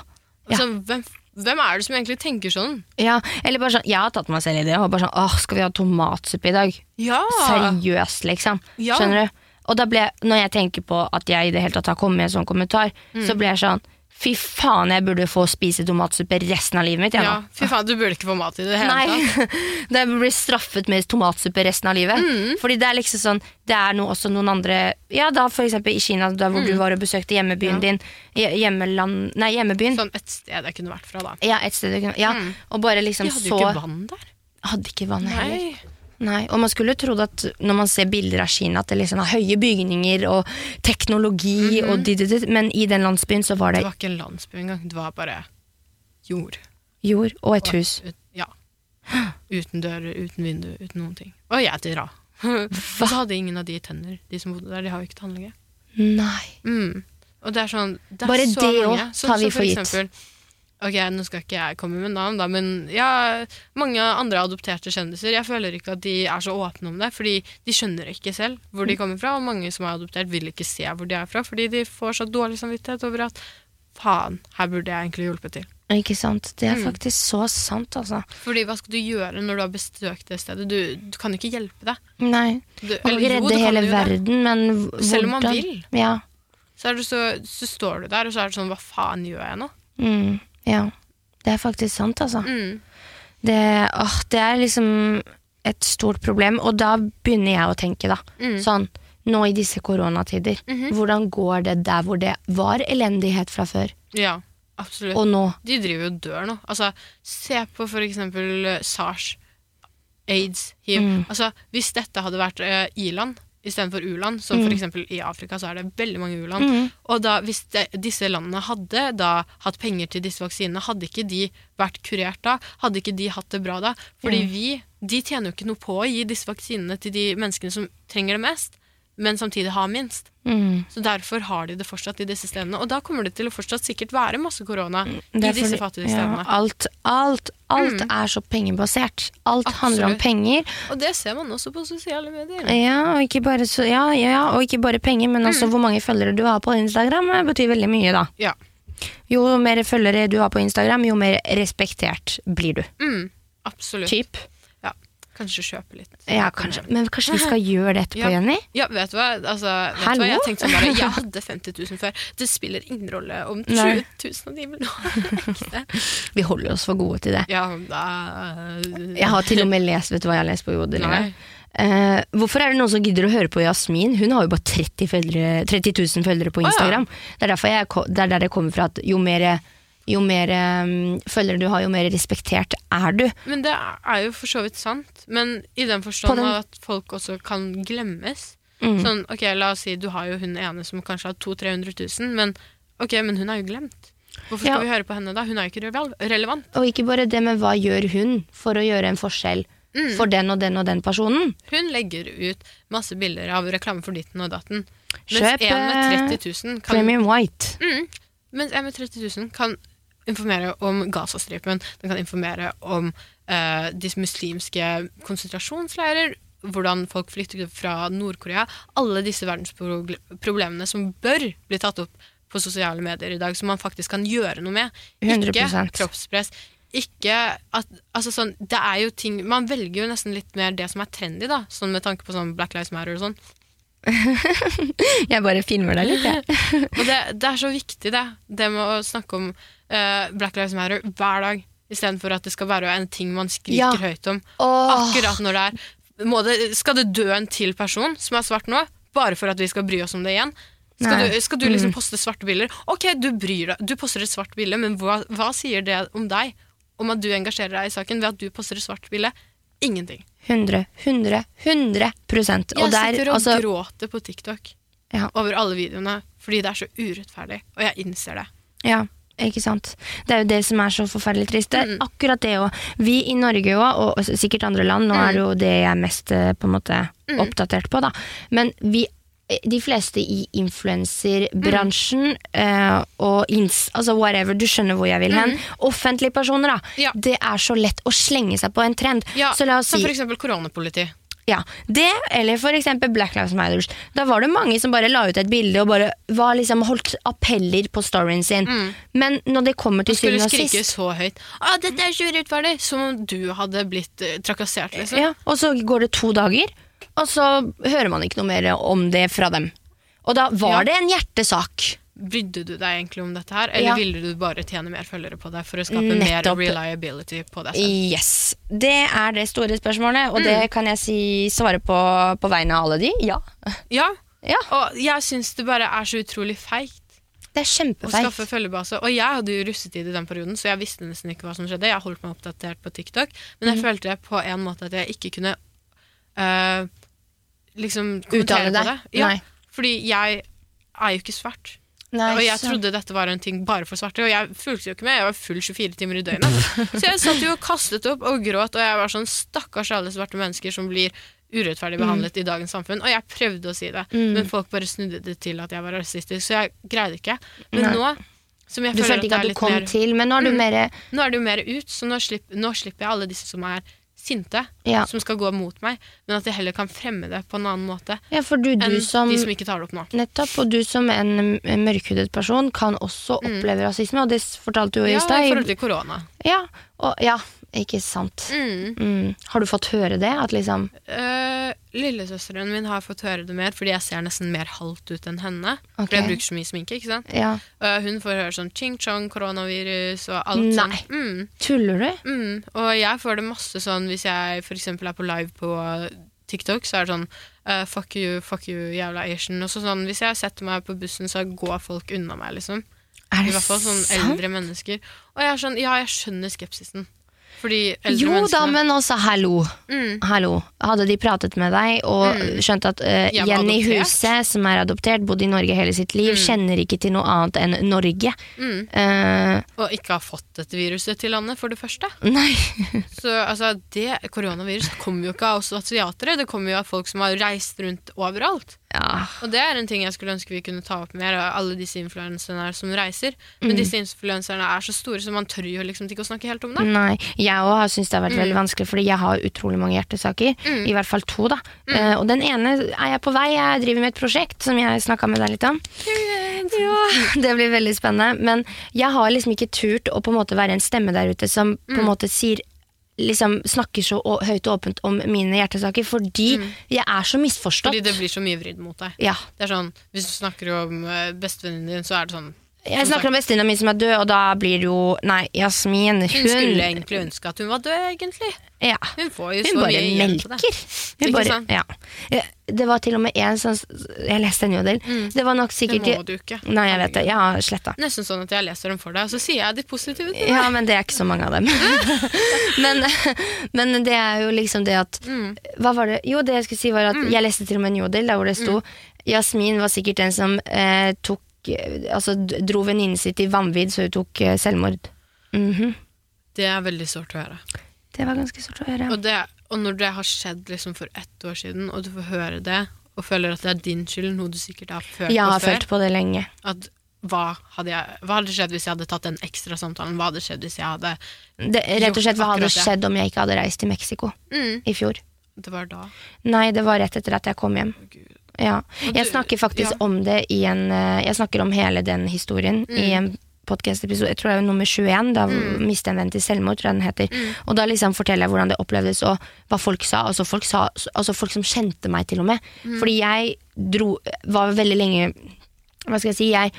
B: Altså, hvem, hvem er det som egentlig tenker sånn?
A: ja. Eller bare sånn, jeg har tatt meg selv i det, og bare sånn åh, skal vi ha tomatsuppe i dag?
B: Ja!
A: Seriøst, liksom.
B: Ja.
A: Skjønner du? Og da ble, når jeg tenker på at jeg i det hele tatt har kommet med en sånn kommentar,
B: Mm.
A: så ble jeg sånn Fy faen, jeg burde få spise tomatsuppe resten av livet mitt. Jeg,
B: Ja, fy faen, du burde ikke få mat i det hele
A: Nei,
B: tatt. (laughs)
A: det blir straffet med tomatsuppe resten av livet.
B: Mm.
A: Fordi det er liksom sånn Det er noe, også noen andre Ja, da for eksempel i Kina, da hvor du var og besøkte hjemmebyen
B: Mm. Ja.
A: din. hje- Hjemmeland Nei, hjemmebyen.
B: Sånn et sted jeg kunne vært fra, da.
A: Ja, et sted du kunne Ja,
B: Mm.
A: og bare liksom
B: De hadde jo ikke vann der.
A: Hadde ikke vann heller.
B: Nei.
A: Nei, og man skulle trodd at når man ser bilder av Kina, at det liksom er høye bygninger og teknologi og dit, dit, dit, men i den landsbyen så var
B: Det
A: det
B: var ikke en landsby engang. Det var bare jord.
A: jord og et
B: Og-
A: hus.
B: Ut, ja. Uten dører, uten vindu, uten noen ting. Og jeg til. (laughs) Og så hadde ingen av de tenner, de som bodde der. De har jo ikke tannlege.
A: Nei.
B: Mm. Og det er sånn det er
A: Bare
B: så
A: det
B: òg
A: tar vi for gitt.
B: Ok, nå skal ikke jeg komme med navn, da, men ja, mange andre adopterte kjendiser Jeg føler ikke at de er så åpne om det, fordi de skjønner ikke selv hvor de kommer fra. Og mange som er adoptert, vil ikke se hvor de er fra, fordi de får så dårlig samvittighet over at faen, her burde jeg egentlig hjulpet til.
A: Ikke sant? Det er
B: Mm.
A: faktisk så sant, altså.
B: Fordi hva skal du gjøre når du har besøkt det stedet? Du, du kan jo ikke hjelpe deg.
A: Nei.
B: Du,
A: Man kan ikke redde hele verden, men hvordan
B: Selv om man vil.
A: Ja.
B: Så, du så, så står du der, og så er det sånn Hva faen gjør jeg nå?
A: Mm, ja. Det er faktisk sant, altså.
B: Mm.
A: Det, åh, det er liksom et stort problem, og da begynner jeg å tenke, da.
B: Mm.
A: Sånn, nå i disse koronatider,
B: Mhm.
A: hvordan går det der hvor det var elendighet fra før,
B: Ja, absolutt.
A: og nå?
B: De driver jo og dør nå. Altså, se på for eksempel eh, SARS, aids, hiv.
A: Mm.
B: Altså, hvis dette hadde vært uh, i-land istedenfor u-land, som for eksempel i Afrika, så er det veldig mange u-land.
A: Mm.
B: Og da, hvis de, disse landene hadde da hatt penger til disse vaksinene, hadde ikke de vært kurert da? Hadde ikke de hatt det bra da? Fordi
A: Mm.
B: vi de tjener jo ikke noe på å gi disse vaksinene til de menneskene som trenger det mest, men samtidig har minst.
A: Mm.
B: Så derfor har de det fortsatt i disse stedene. Og da kommer det til å fortsatt sikkert være masse korona i
A: er
B: disse
A: fattige
B: fattige
A: ja,
B: stedene.
A: alt, alt, alt
B: Mm.
A: er så pengebasert. Alt handler om penger.
B: Og det ser man også på sosiale medier.
A: Ja, og ikke bare, så, ja, ja, og ikke bare penger, men også hvor mange følgere du har på Instagram, eh, betyr veldig mye, da.
B: Ja.
A: Jo mer følgere du har på Instagram, jo mer respektert blir du.
B: Mm, absolutt.
A: Typ.
B: Ja. Kanskje kjøpe litt.
A: Ja, kanskje. Men kanskje vi skal (laughs) gjøre det etterpå,
B: Ja.
A: Jenny?
B: Ja, vet du hva? Altså, vet du hva? Jeg tenkte sånn bare, jeg hadde (laughs) 50 000 før. Det spiller ingen rolle om 20 000 av de vil ha. (laughs)
A: Vi holder oss for gode til det.
B: Ja, da
A: Jeg har til og med lest, vet du hva jeg har lest på Jodel? Uh. Eh, hvorfor er det noen som gidder å høre på Jasmin? Hun har jo bare 30, følgere, 30 000 følgere på
B: ja.
A: Instagram. Det, er jeg, det er der det kommer fra at jo mer, jo mer um, følgere du har, jo mer respektert er du.
B: Men det er jo for så vidt sant. Men i den forstand
A: den-
B: at folk også kan glemmes.
A: Mm.
B: Sånn, ok, La oss si du har jo hun ene som kanskje har 200 000-300 000, men ok, men hun er jo glemt. Hvorfor skal
A: Ja.
B: vi høre på henne da? Hun er jo ikke relevant.
A: Og ikke bare det, men hva gjør hun for å gjøre en forskjell
B: Mm.
A: for den og den og den personen?
B: Hun legger ut masse bilder av reklame for ditten og datten. Mens en med
A: eh,
B: 30 000 kan,
A: Premium White.
B: mm, mens en med 30 000 kan informere om Gazastripen. Den kan informere om eh, de muslimske konsentrasjonsleirer, hvordan folk flykter fra Nord-Korea. Alle disse verdensproblemene som bør bli tatt opp på sosiale medier i dag, som man faktisk kan gjøre noe med. Ikke
A: 100%.
B: kroppspress. Ikke at Altså sånn, det er jo ting Man velger jo nesten litt mer det som er trendy, da. Sånn med tanke på sånn Black Lives Matter og sånn. (laughs)
A: Jeg bare filmer deg litt, jeg. (laughs)
B: Og det, det er så viktig, det. Det med å snakke om eh, Black Lives Matter hver dag. Istedenfor at det skal være en ting man skriker
A: Ja.
B: høyt om.
A: oh.
B: Akkurat når det er det, Skal det dø en til person som er svart nå, bare for at vi skal bry oss om det igjen? Skal du, skal du liksom poste svarte bilder? Ok, du bryr deg, du poster et svart bilde, men hva, hva sier det om deg? Om at du engasjerer deg i saken ved at du poster et svart bilde? Ingenting.
A: 100, 100, 100
B: Jeg
A: Og der,
B: sitter og
A: altså,
B: gråter på TikTok
A: Ja.
B: over alle videoene fordi det er så urettferdig, og jeg innser det.
A: Ja, ikke sant. Det er jo det som er så forferdelig trist. Det er
B: Mm.
A: akkurat det òg. Vi i Norge òg, og sikkert andre land, nå er det jo det jeg er mest eh, på en måte
B: Mm.
A: oppdatert på, da. Men vi de fleste i influenserbransjen eh, og ins, altså whatever, du skjønner hvor jeg vil hen. Offentlige personer, da.
B: Ja.
A: Det er så lett å slenge seg på en trend.
B: Ja,
A: så la oss
B: Som
A: si
B: for eksempel koronapoliti.
A: Ja, det, eller for eksempel Black Lives Matter. Da var det mange som bare la ut et bilde og bare var liksom holdt appeller på storyen sin. Men når det kommer til syvende og sist Skulle skrike
B: så høyt ah, 'Dette er ikke urettferdig!' Som om du hadde blitt uh, trakassert, liksom.
A: ja, Og så går det to dager, og så hører man ikke noe mer om det fra dem. Og da var
B: Ja.
A: det en hjertesak.
B: Brydde du deg egentlig om dette her, eller
A: Ja.
B: ville du bare tjene mer følgere på deg for å skape mer reliability på deg selv?
A: Yes. Det er det store spørsmålet, og
B: Mm.
A: det kan jeg si svare på på vegne av alle de. Ja.
B: Ja,
A: ja
B: og jeg syns det bare er så utrolig feigt
A: det er
B: å skaffe følgebase. Og jeg hadde jo russetid i den perioden, så jeg visste nesten ikke hva som skjedde. Jeg holdt meg oppdatert på TikTok, men
A: Mm.
B: jeg følte på en måte at jeg ikke kunne uh, liksom kommentere på det. Ja, fordi jeg er jo ikke svart.
A: Nei,
B: og jeg
A: så-
B: trodde dette var en ting bare for svarte, og jeg fulgte jo ikke med. Jeg var full 24 timer i døgnet. Så jeg satt jo og kastet opp og gråt, og jeg var sånn stakkars alle svarte mennesker som blir urettferdig behandlet i dagens samfunn. Og jeg prøvde å si det,
A: Mm.
B: men folk bare snudde det til at jeg var rasistisk, så jeg greide ikke. Men
A: Nei.
B: nå Som jeg
A: Du
B: føler
A: følte ikke
B: er
A: at du kom
B: mer-
A: til, men nå er du
B: Mm.
A: mer
B: Nå er det jo mer ut, så nå, slipp, nå slipper jeg alle disse som er sinte,
A: ja.
B: som skal gå mot meg, men at jeg heller kan fremme det på en annen måte
A: ja, du,
B: enn
A: du som
B: de som ikke tar det opp nå.
A: Nettopp, og du som en mørkhudet person kan også
B: Mm.
A: oppleve rasisme, og det fortalte du jo
B: Ja,
A: i
B: i forhold til korona.
A: Ja, og, ja, ikke sant.
B: Mm.
A: Mm. Har du fått høre det? At liksom
B: uh, lillesøsteren min har fått høre det mer, fordi jeg ser nesten mer halvt ut enn henne.
A: Okay.
B: For jeg bruker så mye sminke, ikke sant.
A: Ja,
B: Uh, hun får høre sånn ching-chong, koronavirus og alt
A: Nei.
B: sånn. Mm.
A: tuller du?
B: Mm. Og jeg får det masse sånn hvis jeg eksempel er på live på TikTok, så er det sånn uh, fuck you, fuck you, jævla Asian. Og så sånn, hvis jeg setter meg på bussen, så går folk unna meg, liksom.
A: Er
B: I hvert fall sånn
A: sant?
B: eldre mennesker. Og jeg er sånn, ja, jeg skjønner skepsisen. Fordi eldre
A: Jo da, men også hallo.
B: mm.
A: Hallo. Hadde de pratet med deg og
B: Mm.
A: skjønt at
B: uh,
A: Jenny
B: adoptert.
A: Huset, som er adoptert, bodde i Norge hele sitt liv,
B: Mm.
A: kjenner ikke til noe annet enn Norge.
B: Mm.
A: Eh,
B: Og ikke har fått dette viruset til landet, for det første. (laughs)
A: nei.
B: Så altså, det koronavirus kommer jo ikke av oss asiatere, det kommer jo av folk som har reist rundt overalt.
A: Ja.
B: Og det er en ting jeg skulle ønske vi kunne ta opp mer, alle disse influenserne som reiser. Men
A: Mm.
B: disse influenserne er så store, så man tør jo liksom ikke å snakke helt om det.
A: Nei, jeg òg har syntes det har vært
B: Mm.
A: veldig vanskelig, fordi jeg har utrolig mange hjertesaker.
B: Mm.
A: I hvert fall to, da. Uh, og den ene er jeg på vei. Jeg driver med et prosjekt som jeg snakka med deg litt om. Ja, (laughs) Det blir veldig spennende. Men jeg har liksom ikke turt å på en måte være en stemme der ute som på en
B: Mm.
A: måte sier Liksom snakker så høyt og åpent om mine hjertesaker, fordi jeg er så misforstått.
B: Mm. Fordi det blir så mye vridd mot deg.
A: Ja.
B: Det er sånn, Hvis du snakker om uh, bestevenninnen din, så er det sånn
A: Jeg snakker om bestevenninna mi som er død, og da blir det jo Nei, Jasmin, hun,
B: Hun skulle egentlig ønske at hun var død, egentlig.
A: ja.
B: Hun får jo
A: Hun
B: så
A: bare
B: mye igjen på det.
A: melker. Hun
B: Ikke
A: bare,
B: sant?
A: ja. Det var til og med en sånn Jeg leste en jodel.
B: Mm.
A: Det var nok
B: Det
A: sikkert
B: må du ikke.
A: Nei, jeg vet det. Jeg har sletta.
B: Nesten sånn at jeg leser dem for deg, og så sier jeg de positive tingene.
A: Ja, men det er ikke så mange av dem. (laughs) men, men det er jo liksom det at
B: Mm.
A: Hva var det? Jo, det jeg skulle si var at jeg leste til og med en jodel der hvor det sto Jasmin var sikkert den som eh, tok Altså dro venninnen sin i vanvidd, så hun tok selvmord. selvmord. -hmm.
B: Det er veldig sårt å høre.
A: Det var ganske sårt å høre.
B: Og, det, og når det har skjedd liksom for ett år siden, og du får høre det, og føler at det er din skyld, noe du sikkert har følt
A: Jeg
B: på
A: har
B: før
A: følt på det lenge.
B: at hva hadde, jeg, hva hadde skjedd hvis jeg hadde tatt den ekstra samtalen? Hva hadde skjedd hvis jeg hadde
A: Det, rett og slett, hva hadde skjedd om jeg ikke hadde reist til Mexico
B: mm,
A: i fjor?
B: Det var da.
A: Nei, det var rett etter at jeg kom hjem.
B: Å, Gud.
A: Ja. Jeg snakker faktisk
B: ja.
A: om det i en eh, Jeg snakker om hele den historien i
B: Mm.
A: en podkast-episode. Jeg tror det er nummer 21. Da mistet jeg en venn til selvmord, tror jeg den heter.
B: Mm.
A: Og da liksom forteller jeg hvordan det opplevdes, og hva folk sa. Altså folk, sa, altså folk som kjente meg, til og med.
B: Mm.
A: Fordi jeg dro Var veldig lenge hva skal jeg si, jeg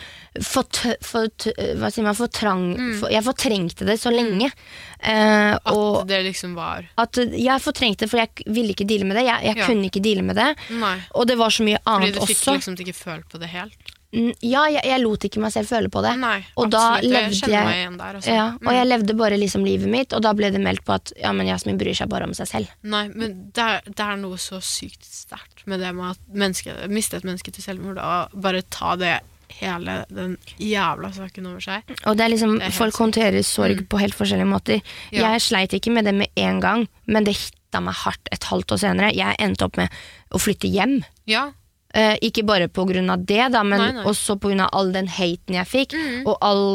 A: fort, fort, hva sier man, fortrang, for, Jeg fortrengte det så lenge. Eh,
B: Mm. At
A: og
B: det liksom var
A: at jeg fortrengte det, for jeg ville ikke deale med det. Jeg, jeg
B: Ja.
A: kunne ikke deale med det.
B: Nei.
A: Og det var så mye annet også.
B: Fordi du fikk
A: også.
B: liksom ikke følt på det helt.
A: Mm, Ja, jeg, jeg lot ikke meg selv føle på det.
B: Nei,
A: og da levde
B: jeg
A: jeg-. Ja, og jeg levde bare liksom livet mitt, og da ble det meldt på at ja, men Jasmin bryr seg bare om seg selv.
B: Nei, men det er, det er noe så sykt sterkt med det med at menneske, miste et menneske til selvmord, og bare ta det hele den jævla saken over seg.
A: Og det er liksom,
B: Det er
A: Folk
B: sykt.
A: håndterer sorg på helt forskjellige måter.
B: Ja.
A: Jeg sleit ikke med det med en gang, men det hitta meg hardt et halvt år senere. Jeg endte opp med å flytte hjem.
B: Ja,
A: Eh, ikke bare på grunn av det, da, men
B: Nei, nei.
A: også på grunn av all den haten jeg fikk,
B: mm.
A: og all,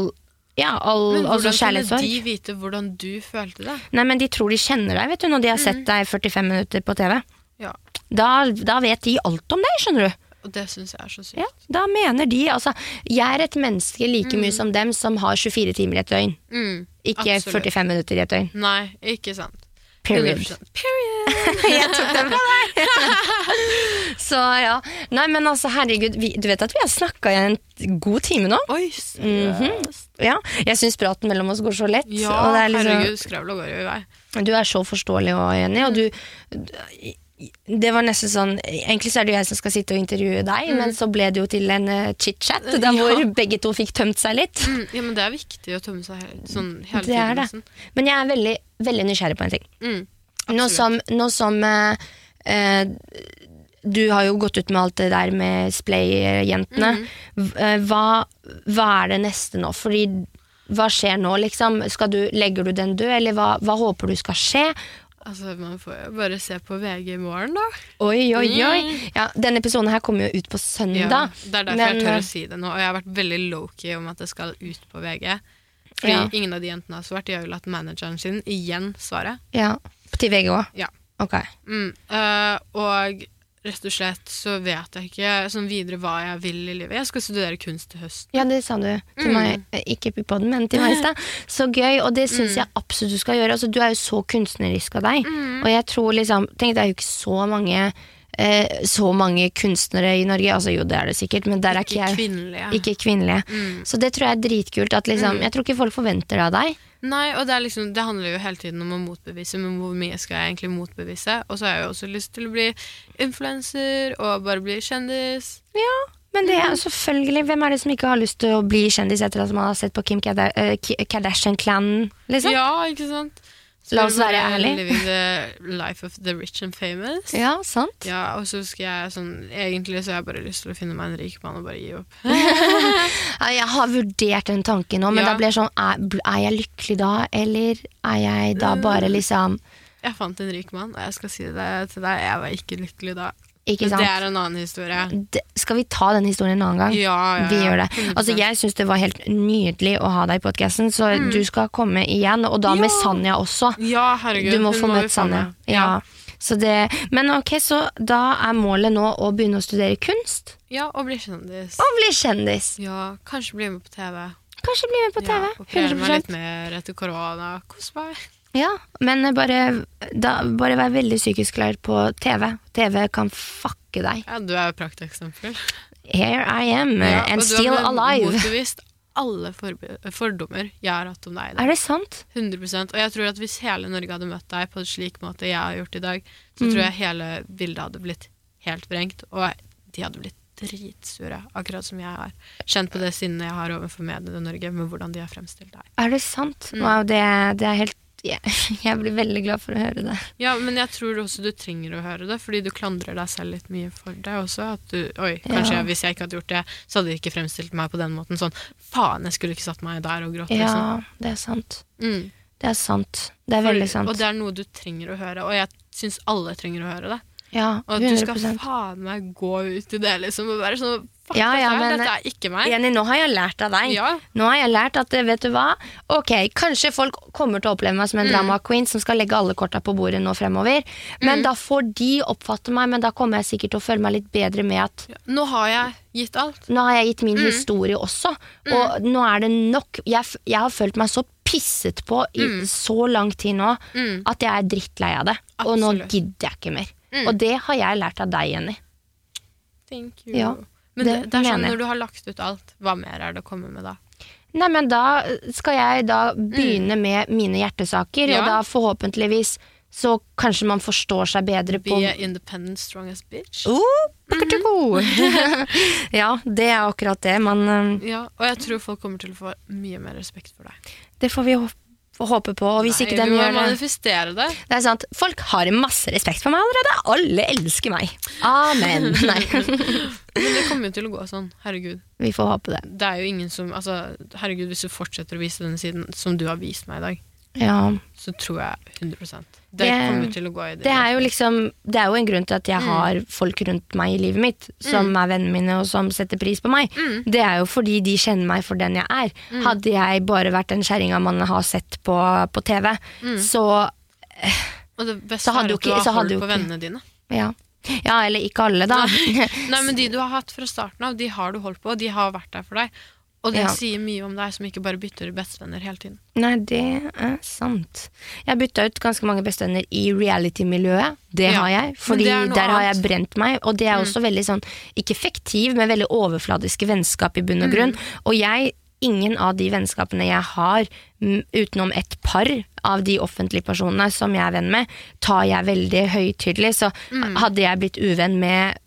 A: ja, all
B: Men
A: altså,
B: hvordan kunne de vite hvordan du følte det?
A: Nei, men de tror de kjenner deg, vet du, når de har sett deg 45 minutter på TV.
B: Ja,
A: Da, da vet de alt om deg, skjønner du.
B: Og det syns jeg er så sykt.
A: Ja, da mener de altså Jeg er et menneske like mye som dem som har 24 timer i et døgn.
B: Mm,
A: Ikke
B: absolutt.
A: 45 minutter i et døgn.
B: Nei, ikke sant.
A: Period.
B: Period. (laughs)
A: Jeg tok den fra deg! (laughs) Så ja. Nei, men altså, herregud, vi, du vet at vi har snakka i en god time nå?
B: Oi, seriøst?
A: Ja. Jeg syns praten mellom oss går så lett.
B: Ja,
A: liksom,
B: herregud, skravla går jo i vei.
A: Du er så forståelig og enig, og du det var nesten sånn Egentlig så er det jo jeg som skal sitte og intervjue deg, men så ble det jo til en uh, chit-chat, der
B: Ja.
A: hvor begge to fikk tømt seg litt.
B: Mm, ja, men det er viktig å tømme seg hele, sånn hele
A: Det
B: tiden.
A: det. Men jeg er veldig, veldig nysgjerrig på en ting.
B: Mm,
A: Nå som, nå som eh, eh, Du har jo gått ut med alt det der med Splay-jentene. V- eh, Hva, hva er det neste nå? Fordi hva skjer nå, liksom? Du, legger du den død, eller hva, hva håper du skal skje?
B: Altså, man får jo bare se på VG i morgen, da.
A: Oi, oi, oi. Ja, denne episoden her kommer jo ut på søndag.
B: Ja, det er derfor
A: men,
B: jeg tør
A: eh,
B: å si det nå. Og jeg har vært veldig low-key om at det skal ut på VG. Fordi
A: Ja.
B: ingen av de jentene har svart. De har jo latt manageren sin igjen svare.
A: Ja, Til VG òg?
B: Ja.
A: Ok.
B: Mm. eh, og rett og slett så vet jeg ikke sånn videre hva jeg vil i livet. Jeg skal studere kunst til høsten.
A: Ja, det sa du til
B: Mm.
A: meg, eh, ikke på podden, men til meg i stad. Så gøy, og det
B: Mm.
A: jeg absolutt du skal gjøre. Altså, du er jo så kunstnerisk av deg,
B: Mm.
A: og jeg tror liksom Tenk, det er jo ikke så mange eh, så mange kunstnere i Norge. Altså jo, det er det sikkert, men der er ikke
B: Ikke
A: jeg.
B: kvinnelige.
A: Ikke kvinnelige.
B: Mm.
A: Så det tror jeg er dritkult. At liksom, Jeg tror ikke folk forventer det av deg.
B: Nei, og det, er liksom, det handler jo hele tiden om å motbevise, men hvor mye skal jeg egentlig motbevise? Og så har jeg jo også lyst til å bli influenser og bare bli kjendis.
A: Ja, Men det
B: er
A: er selvfølgelig, hvem er det som ikke har lyst til å bli kjendis etter at man har sett på Kim Kardashian-klanen? Liksom?
B: Ja, ikke sant?
A: La oss være ærlig.
B: Living the life of the rich and famous.
A: Ja, sant?
B: Ja, og så skal jeg sånn Egentlig så har jeg bare lyst til å finne meg en rik mann og bare gi opp. (laughs)
A: Jeg har vurdert den tanken nå, men
B: Ja.
A: da blir det sånn er, er jeg lykkelig da, eller er jeg da
B: Mm.
A: bare liksom
B: Jeg fant en rik mann, og jeg skal si det til deg, jeg var ikke lykkelig da.
A: Ikke sant?
B: det er en annen historie.
A: Det- skal vi ta den historien en annen gang?
B: Ja, ja,
A: Vi gjør det. Altså, jeg syns det var helt nydelig å ha deg i podkasten, så du skal komme igjen, og da med
B: Mm. Ja.
A: Sanja også.
B: Ja, herregud.
A: Du må
B: hun
A: få møtt Sanja. Ja. Så det, men ok, så da er målet nå å begynne å studere kunst?
B: ja, og bli kjendis.
A: Og bli kjendis.
B: Ja, kanskje bli med på TV.
A: Kanskje bli med på TV.
B: Ja, og prøve meg litt mer etter korona. Kos meg.
A: Ja, men bare, da, bare vær veldig psykisk klar på TV. TV kan fucke deg.
B: Ja, du er jo prakteksempel.
A: Here I am,
B: Ja,
A: and
B: og du har
A: alive.
B: motbevist alle fordommer jeg har hatt om deg. i dag.
A: Er det sant?
B: 100% Og jeg tror at hvis hele Norge hadde møtt deg på en slik måte jeg har gjort i dag, så
A: Mm.
B: tror jeg hele bildet hadde blitt helt vrengt, og de hadde blitt dritsure, akkurat som jeg har. Kjent på det sinnet jeg har overfor mediene i Norge, med hvordan de har fremstilt deg.
A: Er det sant?
B: Mm.
A: Wow, det, det er helt jeg, jeg blir veldig glad for å høre det.
B: Ja, men jeg tror også du trenger å høre det, fordi du klandrer deg selv litt mye for det også. At du, oi, kanskje
A: Ja.
B: jeg, hvis jeg ikke hadde gjort det, så hadde de ikke fremstilt meg på den måten. Sånn, faen, jeg skulle ikke satt meg der og grått, liksom.
A: Ja, det er sant.
B: Mm.
A: Det er sant. Det er
B: For-
A: veldig sant.
B: Og det er noe du trenger å høre, og jeg syns alle trenger å høre det.
A: Ja,
B: Og at du skal faen meg gå ut i det, liksom, og være sånn Fuck
A: Ja, ja,
B: dette, her, dette er ikke meg.
A: Jenny, nå har jeg lært av deg.
B: Ja.
A: Nå har jeg lært at, vet du hva? Ok, kanskje folk kommer til å oppleve meg som
B: Mm.
A: en drama queen som skal legge alle korta på bordet nå fremover. Men
B: Mm.
A: da får de oppfatte meg, men da kommer jeg sikkert til å føle meg litt bedre med at.
B: Nå har jeg gitt alt.
A: nå har jeg gitt min
B: Mm.
A: historie også, og nå er det nok. Jeg, jeg har følt meg så pisset på i så lang tid nå
B: Mm.
A: at jeg er drittlei av det. Og nå gidder jeg ikke mer.
B: Mm.
A: Og det har jeg lært av deg, Jenny.
B: Thank you.
A: Ja,
B: men det,
A: det
B: er sånn når du har lagt ut alt, hva mer er det å komme med da?
A: Nei, men da skal jeg da begynne med mine hjertesaker,
B: Mm. Ja.
A: og da forhåpentligvis så kanskje man forstår seg bedre på
B: Be independent, strongest bitch.
A: Oh, pukkatuko. (laughs) Ja, det er akkurat det. Man, um...
B: Ja, og jeg tror folk kommer til å få mye mer respekt for deg.
A: det får vi hå- få håpe på. Og hvis
B: Nei,
A: ikke de
B: du må
A: gjør det
B: manifestere det.
A: Det er sant. Folk har masse respekt for meg allerede. Alle elsker meg. Amen. (laughs) Nei,
B: Men det kommer jo til å gå sånn. Herregud.
A: vi får håpe det.
B: Det er jo ingen som altså, Herregud, hvis du fortsetter å vise denne siden som du har vist meg i dag,
A: Ja.
B: så tror jeg 100 Det, kommer til å gå i det.
A: Det er jo liksom Det er jo en grunn til at jeg
B: Mm.
A: har folk rundt meg i livet mitt som er vennene mine og som setter pris på meg.
B: Mm.
A: Det er jo fordi de kjenner meg for den jeg er. Hadde jeg bare vært den kjerringa man har sett på, på TV,
B: Mm.
A: så
B: Og det beste
A: Så hadde
B: er at du
A: ikke-
B: har
A: så hadde
B: hold
A: jo
B: på vennene dine.
A: ja. Ja, eller ikke alle, da. (laughs)
B: Nei, men de du har hatt fra starten av, de har du holdt på, og de har vært der for deg. Og det
A: Ja.
B: sier mye om deg som ikke bare bytter bestevenner hele tiden.
A: Nei, det er sant. Jeg bytta ut ganske mange bestevenner i reality-miljøet. Det
B: Ja,
A: har jeg, fordi
B: er
A: der har
B: annet. Mm.
A: jeg brent meg. Og det er også veldig sånn, ikke fiktiv, men veldig overfladiske vennskap i bunn og
B: Mm.
A: grunn. Og jeg, ingen av de vennskapene jeg har, mm, utenom et par av de offentlige personene som jeg er venn med, tar jeg veldig høytidelig. Så
B: Mm.
A: hadde jeg blitt uvenn med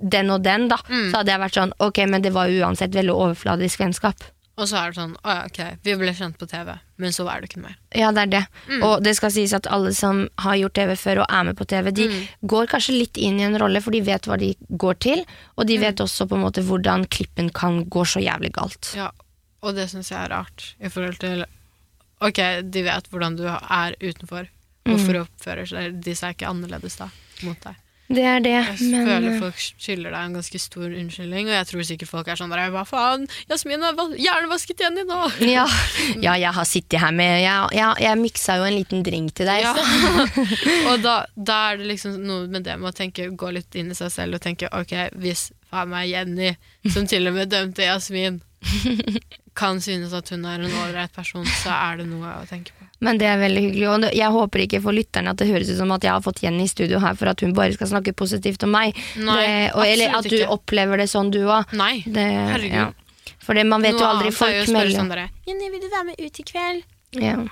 A: den og den, da,
B: Mm.
A: så hadde jeg vært sånn ok, men det var uansett veldig overfladisk vennskap.
B: Og så er det sånn, å ja, ok, vi ble kjent på TV, men så er det ikke mer.
A: Ja, det er det.
B: Mm.
A: Og det skal sies at alle som har gjort TV før og er med på TV, de
B: Mm.
A: går kanskje litt inn i en rolle, for de vet hva de går til, og
B: Mm.
A: de vet også på en måte hvordan klippen kan gå så jævlig galt.
B: Ja, og det syns jeg er rart i forhold til Ok, de vet hvordan du er utenfor, Hvorfor oppfører de seg ikke annerledes da mot deg?
A: Det er det,
B: Jeg
A: men
B: føler
A: eh,
B: folk skylder deg en ganske stor unnskyldning, og jeg tror sikkert folk er sånn der, Hva faen? Jasmin har va- hjernevasket Jenny nå!
A: ja, ja, jeg har sittet her med Jeg, jeg, jeg miksa jo en liten drink til deg.
B: Ja.
A: Så. (laughs)
B: og da, da er det liksom noe med det med å tenke, gå litt inn i seg selv og tenke ok, hvis faen meg Jenny, som til og med dømte Jasmin, (laughs) kan synes at hun er en ålreit person, så er det noe å tenke på.
A: Men det er veldig hyggelig. Og jeg håper ikke for lytterne at det høres ut som at jeg har fått Jenny i studio her for at hun bare skal snakke positivt om meg.
B: Nei,
A: det, og, eller at du
B: ikke.
A: opplever det sånn, du òg.
B: Nei, herregud.
A: Ja. For det, man vet jo aldri folk melder
B: sånn derre Jenny, vil du være med ut i kveld?
A: ja.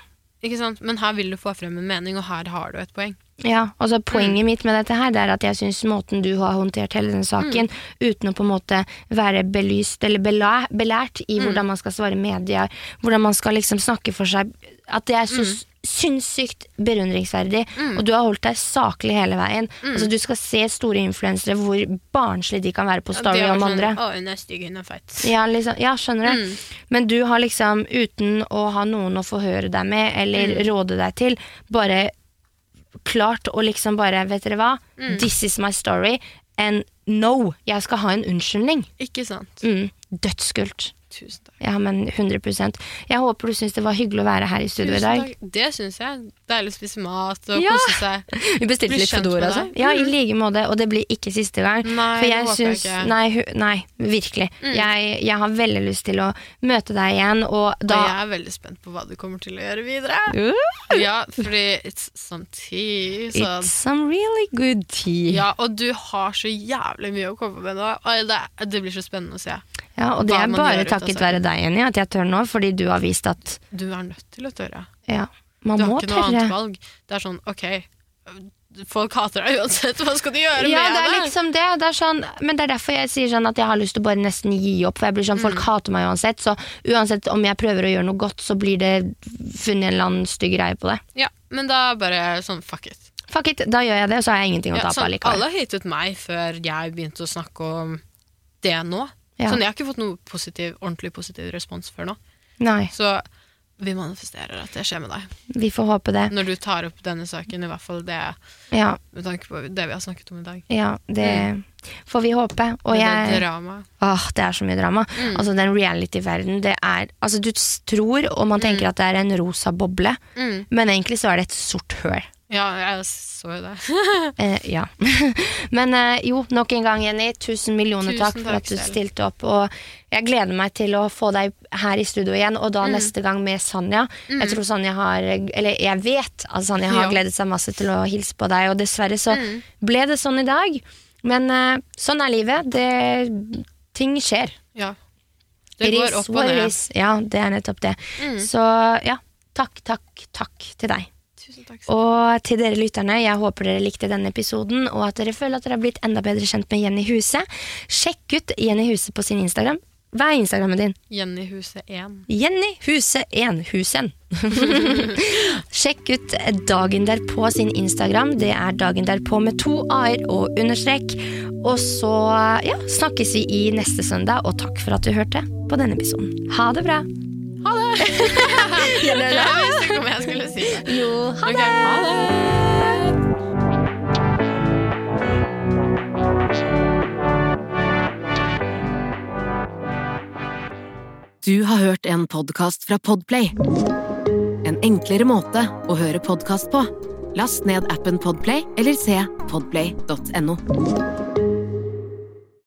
B: Ikke sant? Men her vil du få frem en mening, og her har du et poeng.
A: Ja, altså
B: så
A: Poenget mitt med dette her Det er at jeg syns måten du har håndtert hele den saken,
B: Mm.
A: uten å på en måte være belyst eller belært i
B: Mm.
A: hvordan man skal svare media, hvordan man skal liksom snakke for seg, at det er så
B: Mm.
A: sinnssykt beundringsverdig. Og du har holdt deg saklig hele veien.
B: Mm.
A: Altså Du skal se store influensere hvor barnslig de kan være på story om
B: sånn,
A: andre.
B: Å, hun er stygg, hun er feit.
A: Ja, liksom, ja, skjønner du.
B: Mm.
A: Men du har liksom, uten å ha noen å forhøre deg med, eller
B: Mm.
A: råde deg til, bare klart å liksom bare, vet dere hva?
B: Mm.
A: This is my story, and no, jeg skal ha en unnskyldning.
B: Ikke sant?
A: Mm, dødskult.
B: Tusen takk.
A: Ja, men 100% Jeg håper du syns det var hyggelig å være her i studio i dag.
B: Det syns jeg. Deilig å spise mat og
A: Ja.
B: kose seg. (laughs)
A: Vi bestilte litt Foodora
B: deg.
A: Ja, i
B: Mhm.
A: like måte, og det blir ikke siste gang.
B: Nei,
A: For jeg syns
B: ikke. Mm.
A: nei, nei, virkelig. Jeg, jeg har veldig lyst til å møte deg igjen, og
B: Og jeg er veldig spent på hva du kommer til å gjøre videre.
A: Uh,
B: Ja, fordi it's some tea. Så.
A: It's some really good tea.
B: Ja, og du har så jævlig mye å komme med nå. Det, det blir så spennende å se.
A: Ja, og det er bare takket være deg, Jenny, at jeg tør nå, fordi du har vist at
B: Du er nødt til å tørre.
A: ja, man
B: Du
A: må
B: har ikke noe
A: tørre.
B: annet valg. Det er sånn, ok, folk hater deg uansett. Hva skal du gjøre
A: Ja,
B: med
A: det er
B: det?
A: liksom det. det er sånn, men det er derfor jeg sier sånn at jeg har lyst til å bare nesten gi opp. For jeg blir sånn,
B: Mm.
A: Folk hater meg uansett, så uansett om jeg prøver å gjøre noe godt, så blir det funnet en eller annen stygg greie på det.
B: Ja, men da bare sånn, fuck it.
A: Fuck it, da gjør jeg det, og så har jeg ingenting å
B: Ja,
A: tape
B: sånn,
A: allikevel.
B: alle hatet meg før jeg begynte å snakke om det nå.
A: Ja.
B: Sånn, jeg har ikke fått noe positiv, ordentlig positiv respons før nå.
A: Nei,
B: Så vi manifesterer at det skjer med deg.
A: vi får håpe det.
B: Når du tar opp denne saken, i hvert fall det
A: Ja,
B: med tanke på det vi har snakket om i dag.
A: ja det får vi håpe. Og
B: det
A: jeg
B: drama.
A: Åh, det er så mye drama.
B: Mm.
A: Altså Den reality-verdenen, det er Altså Du tror, og man tenker at det er en rosa boble,
B: Mm.
A: men egentlig så er det et sort høl.
B: Ja, jeg så jo det. (laughs)
A: Eh, ja. (laughs) Men eh, jo, nok en gang, Jenny. Tusen millioner
B: Tusen
A: takk for at du
B: selv.
A: stilte opp. Og jeg gleder meg til å få deg her i studio igjen, og
B: Mm.
A: da neste gang med Sanja. Jeg tror Sanja har Eller jeg vet at Sanja har
B: jo.
A: gledet seg masse til å hilse på deg, og dessverre så
B: Mm.
A: ble det sånn i dag. Men eh, sånn er livet. Det, ting skjer.
B: Ja. Det går opp og ned.
A: Ja, det er nettopp det.
B: Mm.
A: Så ja, takk, takk, takk til deg.
B: Tusen takk.
A: Og til dere lytterne, jeg håper dere likte denne episoden, og at dere føler at dere har blitt enda bedre kjent med Jenny Huse. Sjekk ut Jenny Huse på sin Instagram. Hva er Instagrammen din?
B: Jenny Huse 1.
A: Jenny Huse 1 Husen. (laughs) Sjekk ut Dagen derpå sin Instagram. Det er Dagen derpå med to a-er og understrek. Og så ja, snakkes vi i neste søndag, og takk for at du hørte på denne episoden. Ha det bra.
B: Ha det! (laughs)
A: Gjelder det?
B: Jeg visste ikke om jeg skulle si det.
A: Jo, ha
B: det!
A: det.
B: ha det!
C: Du har hørt en podkast fra Podplay. En enklere måte å høre podkast på. Last ned appen Podplay eller se podplay.no.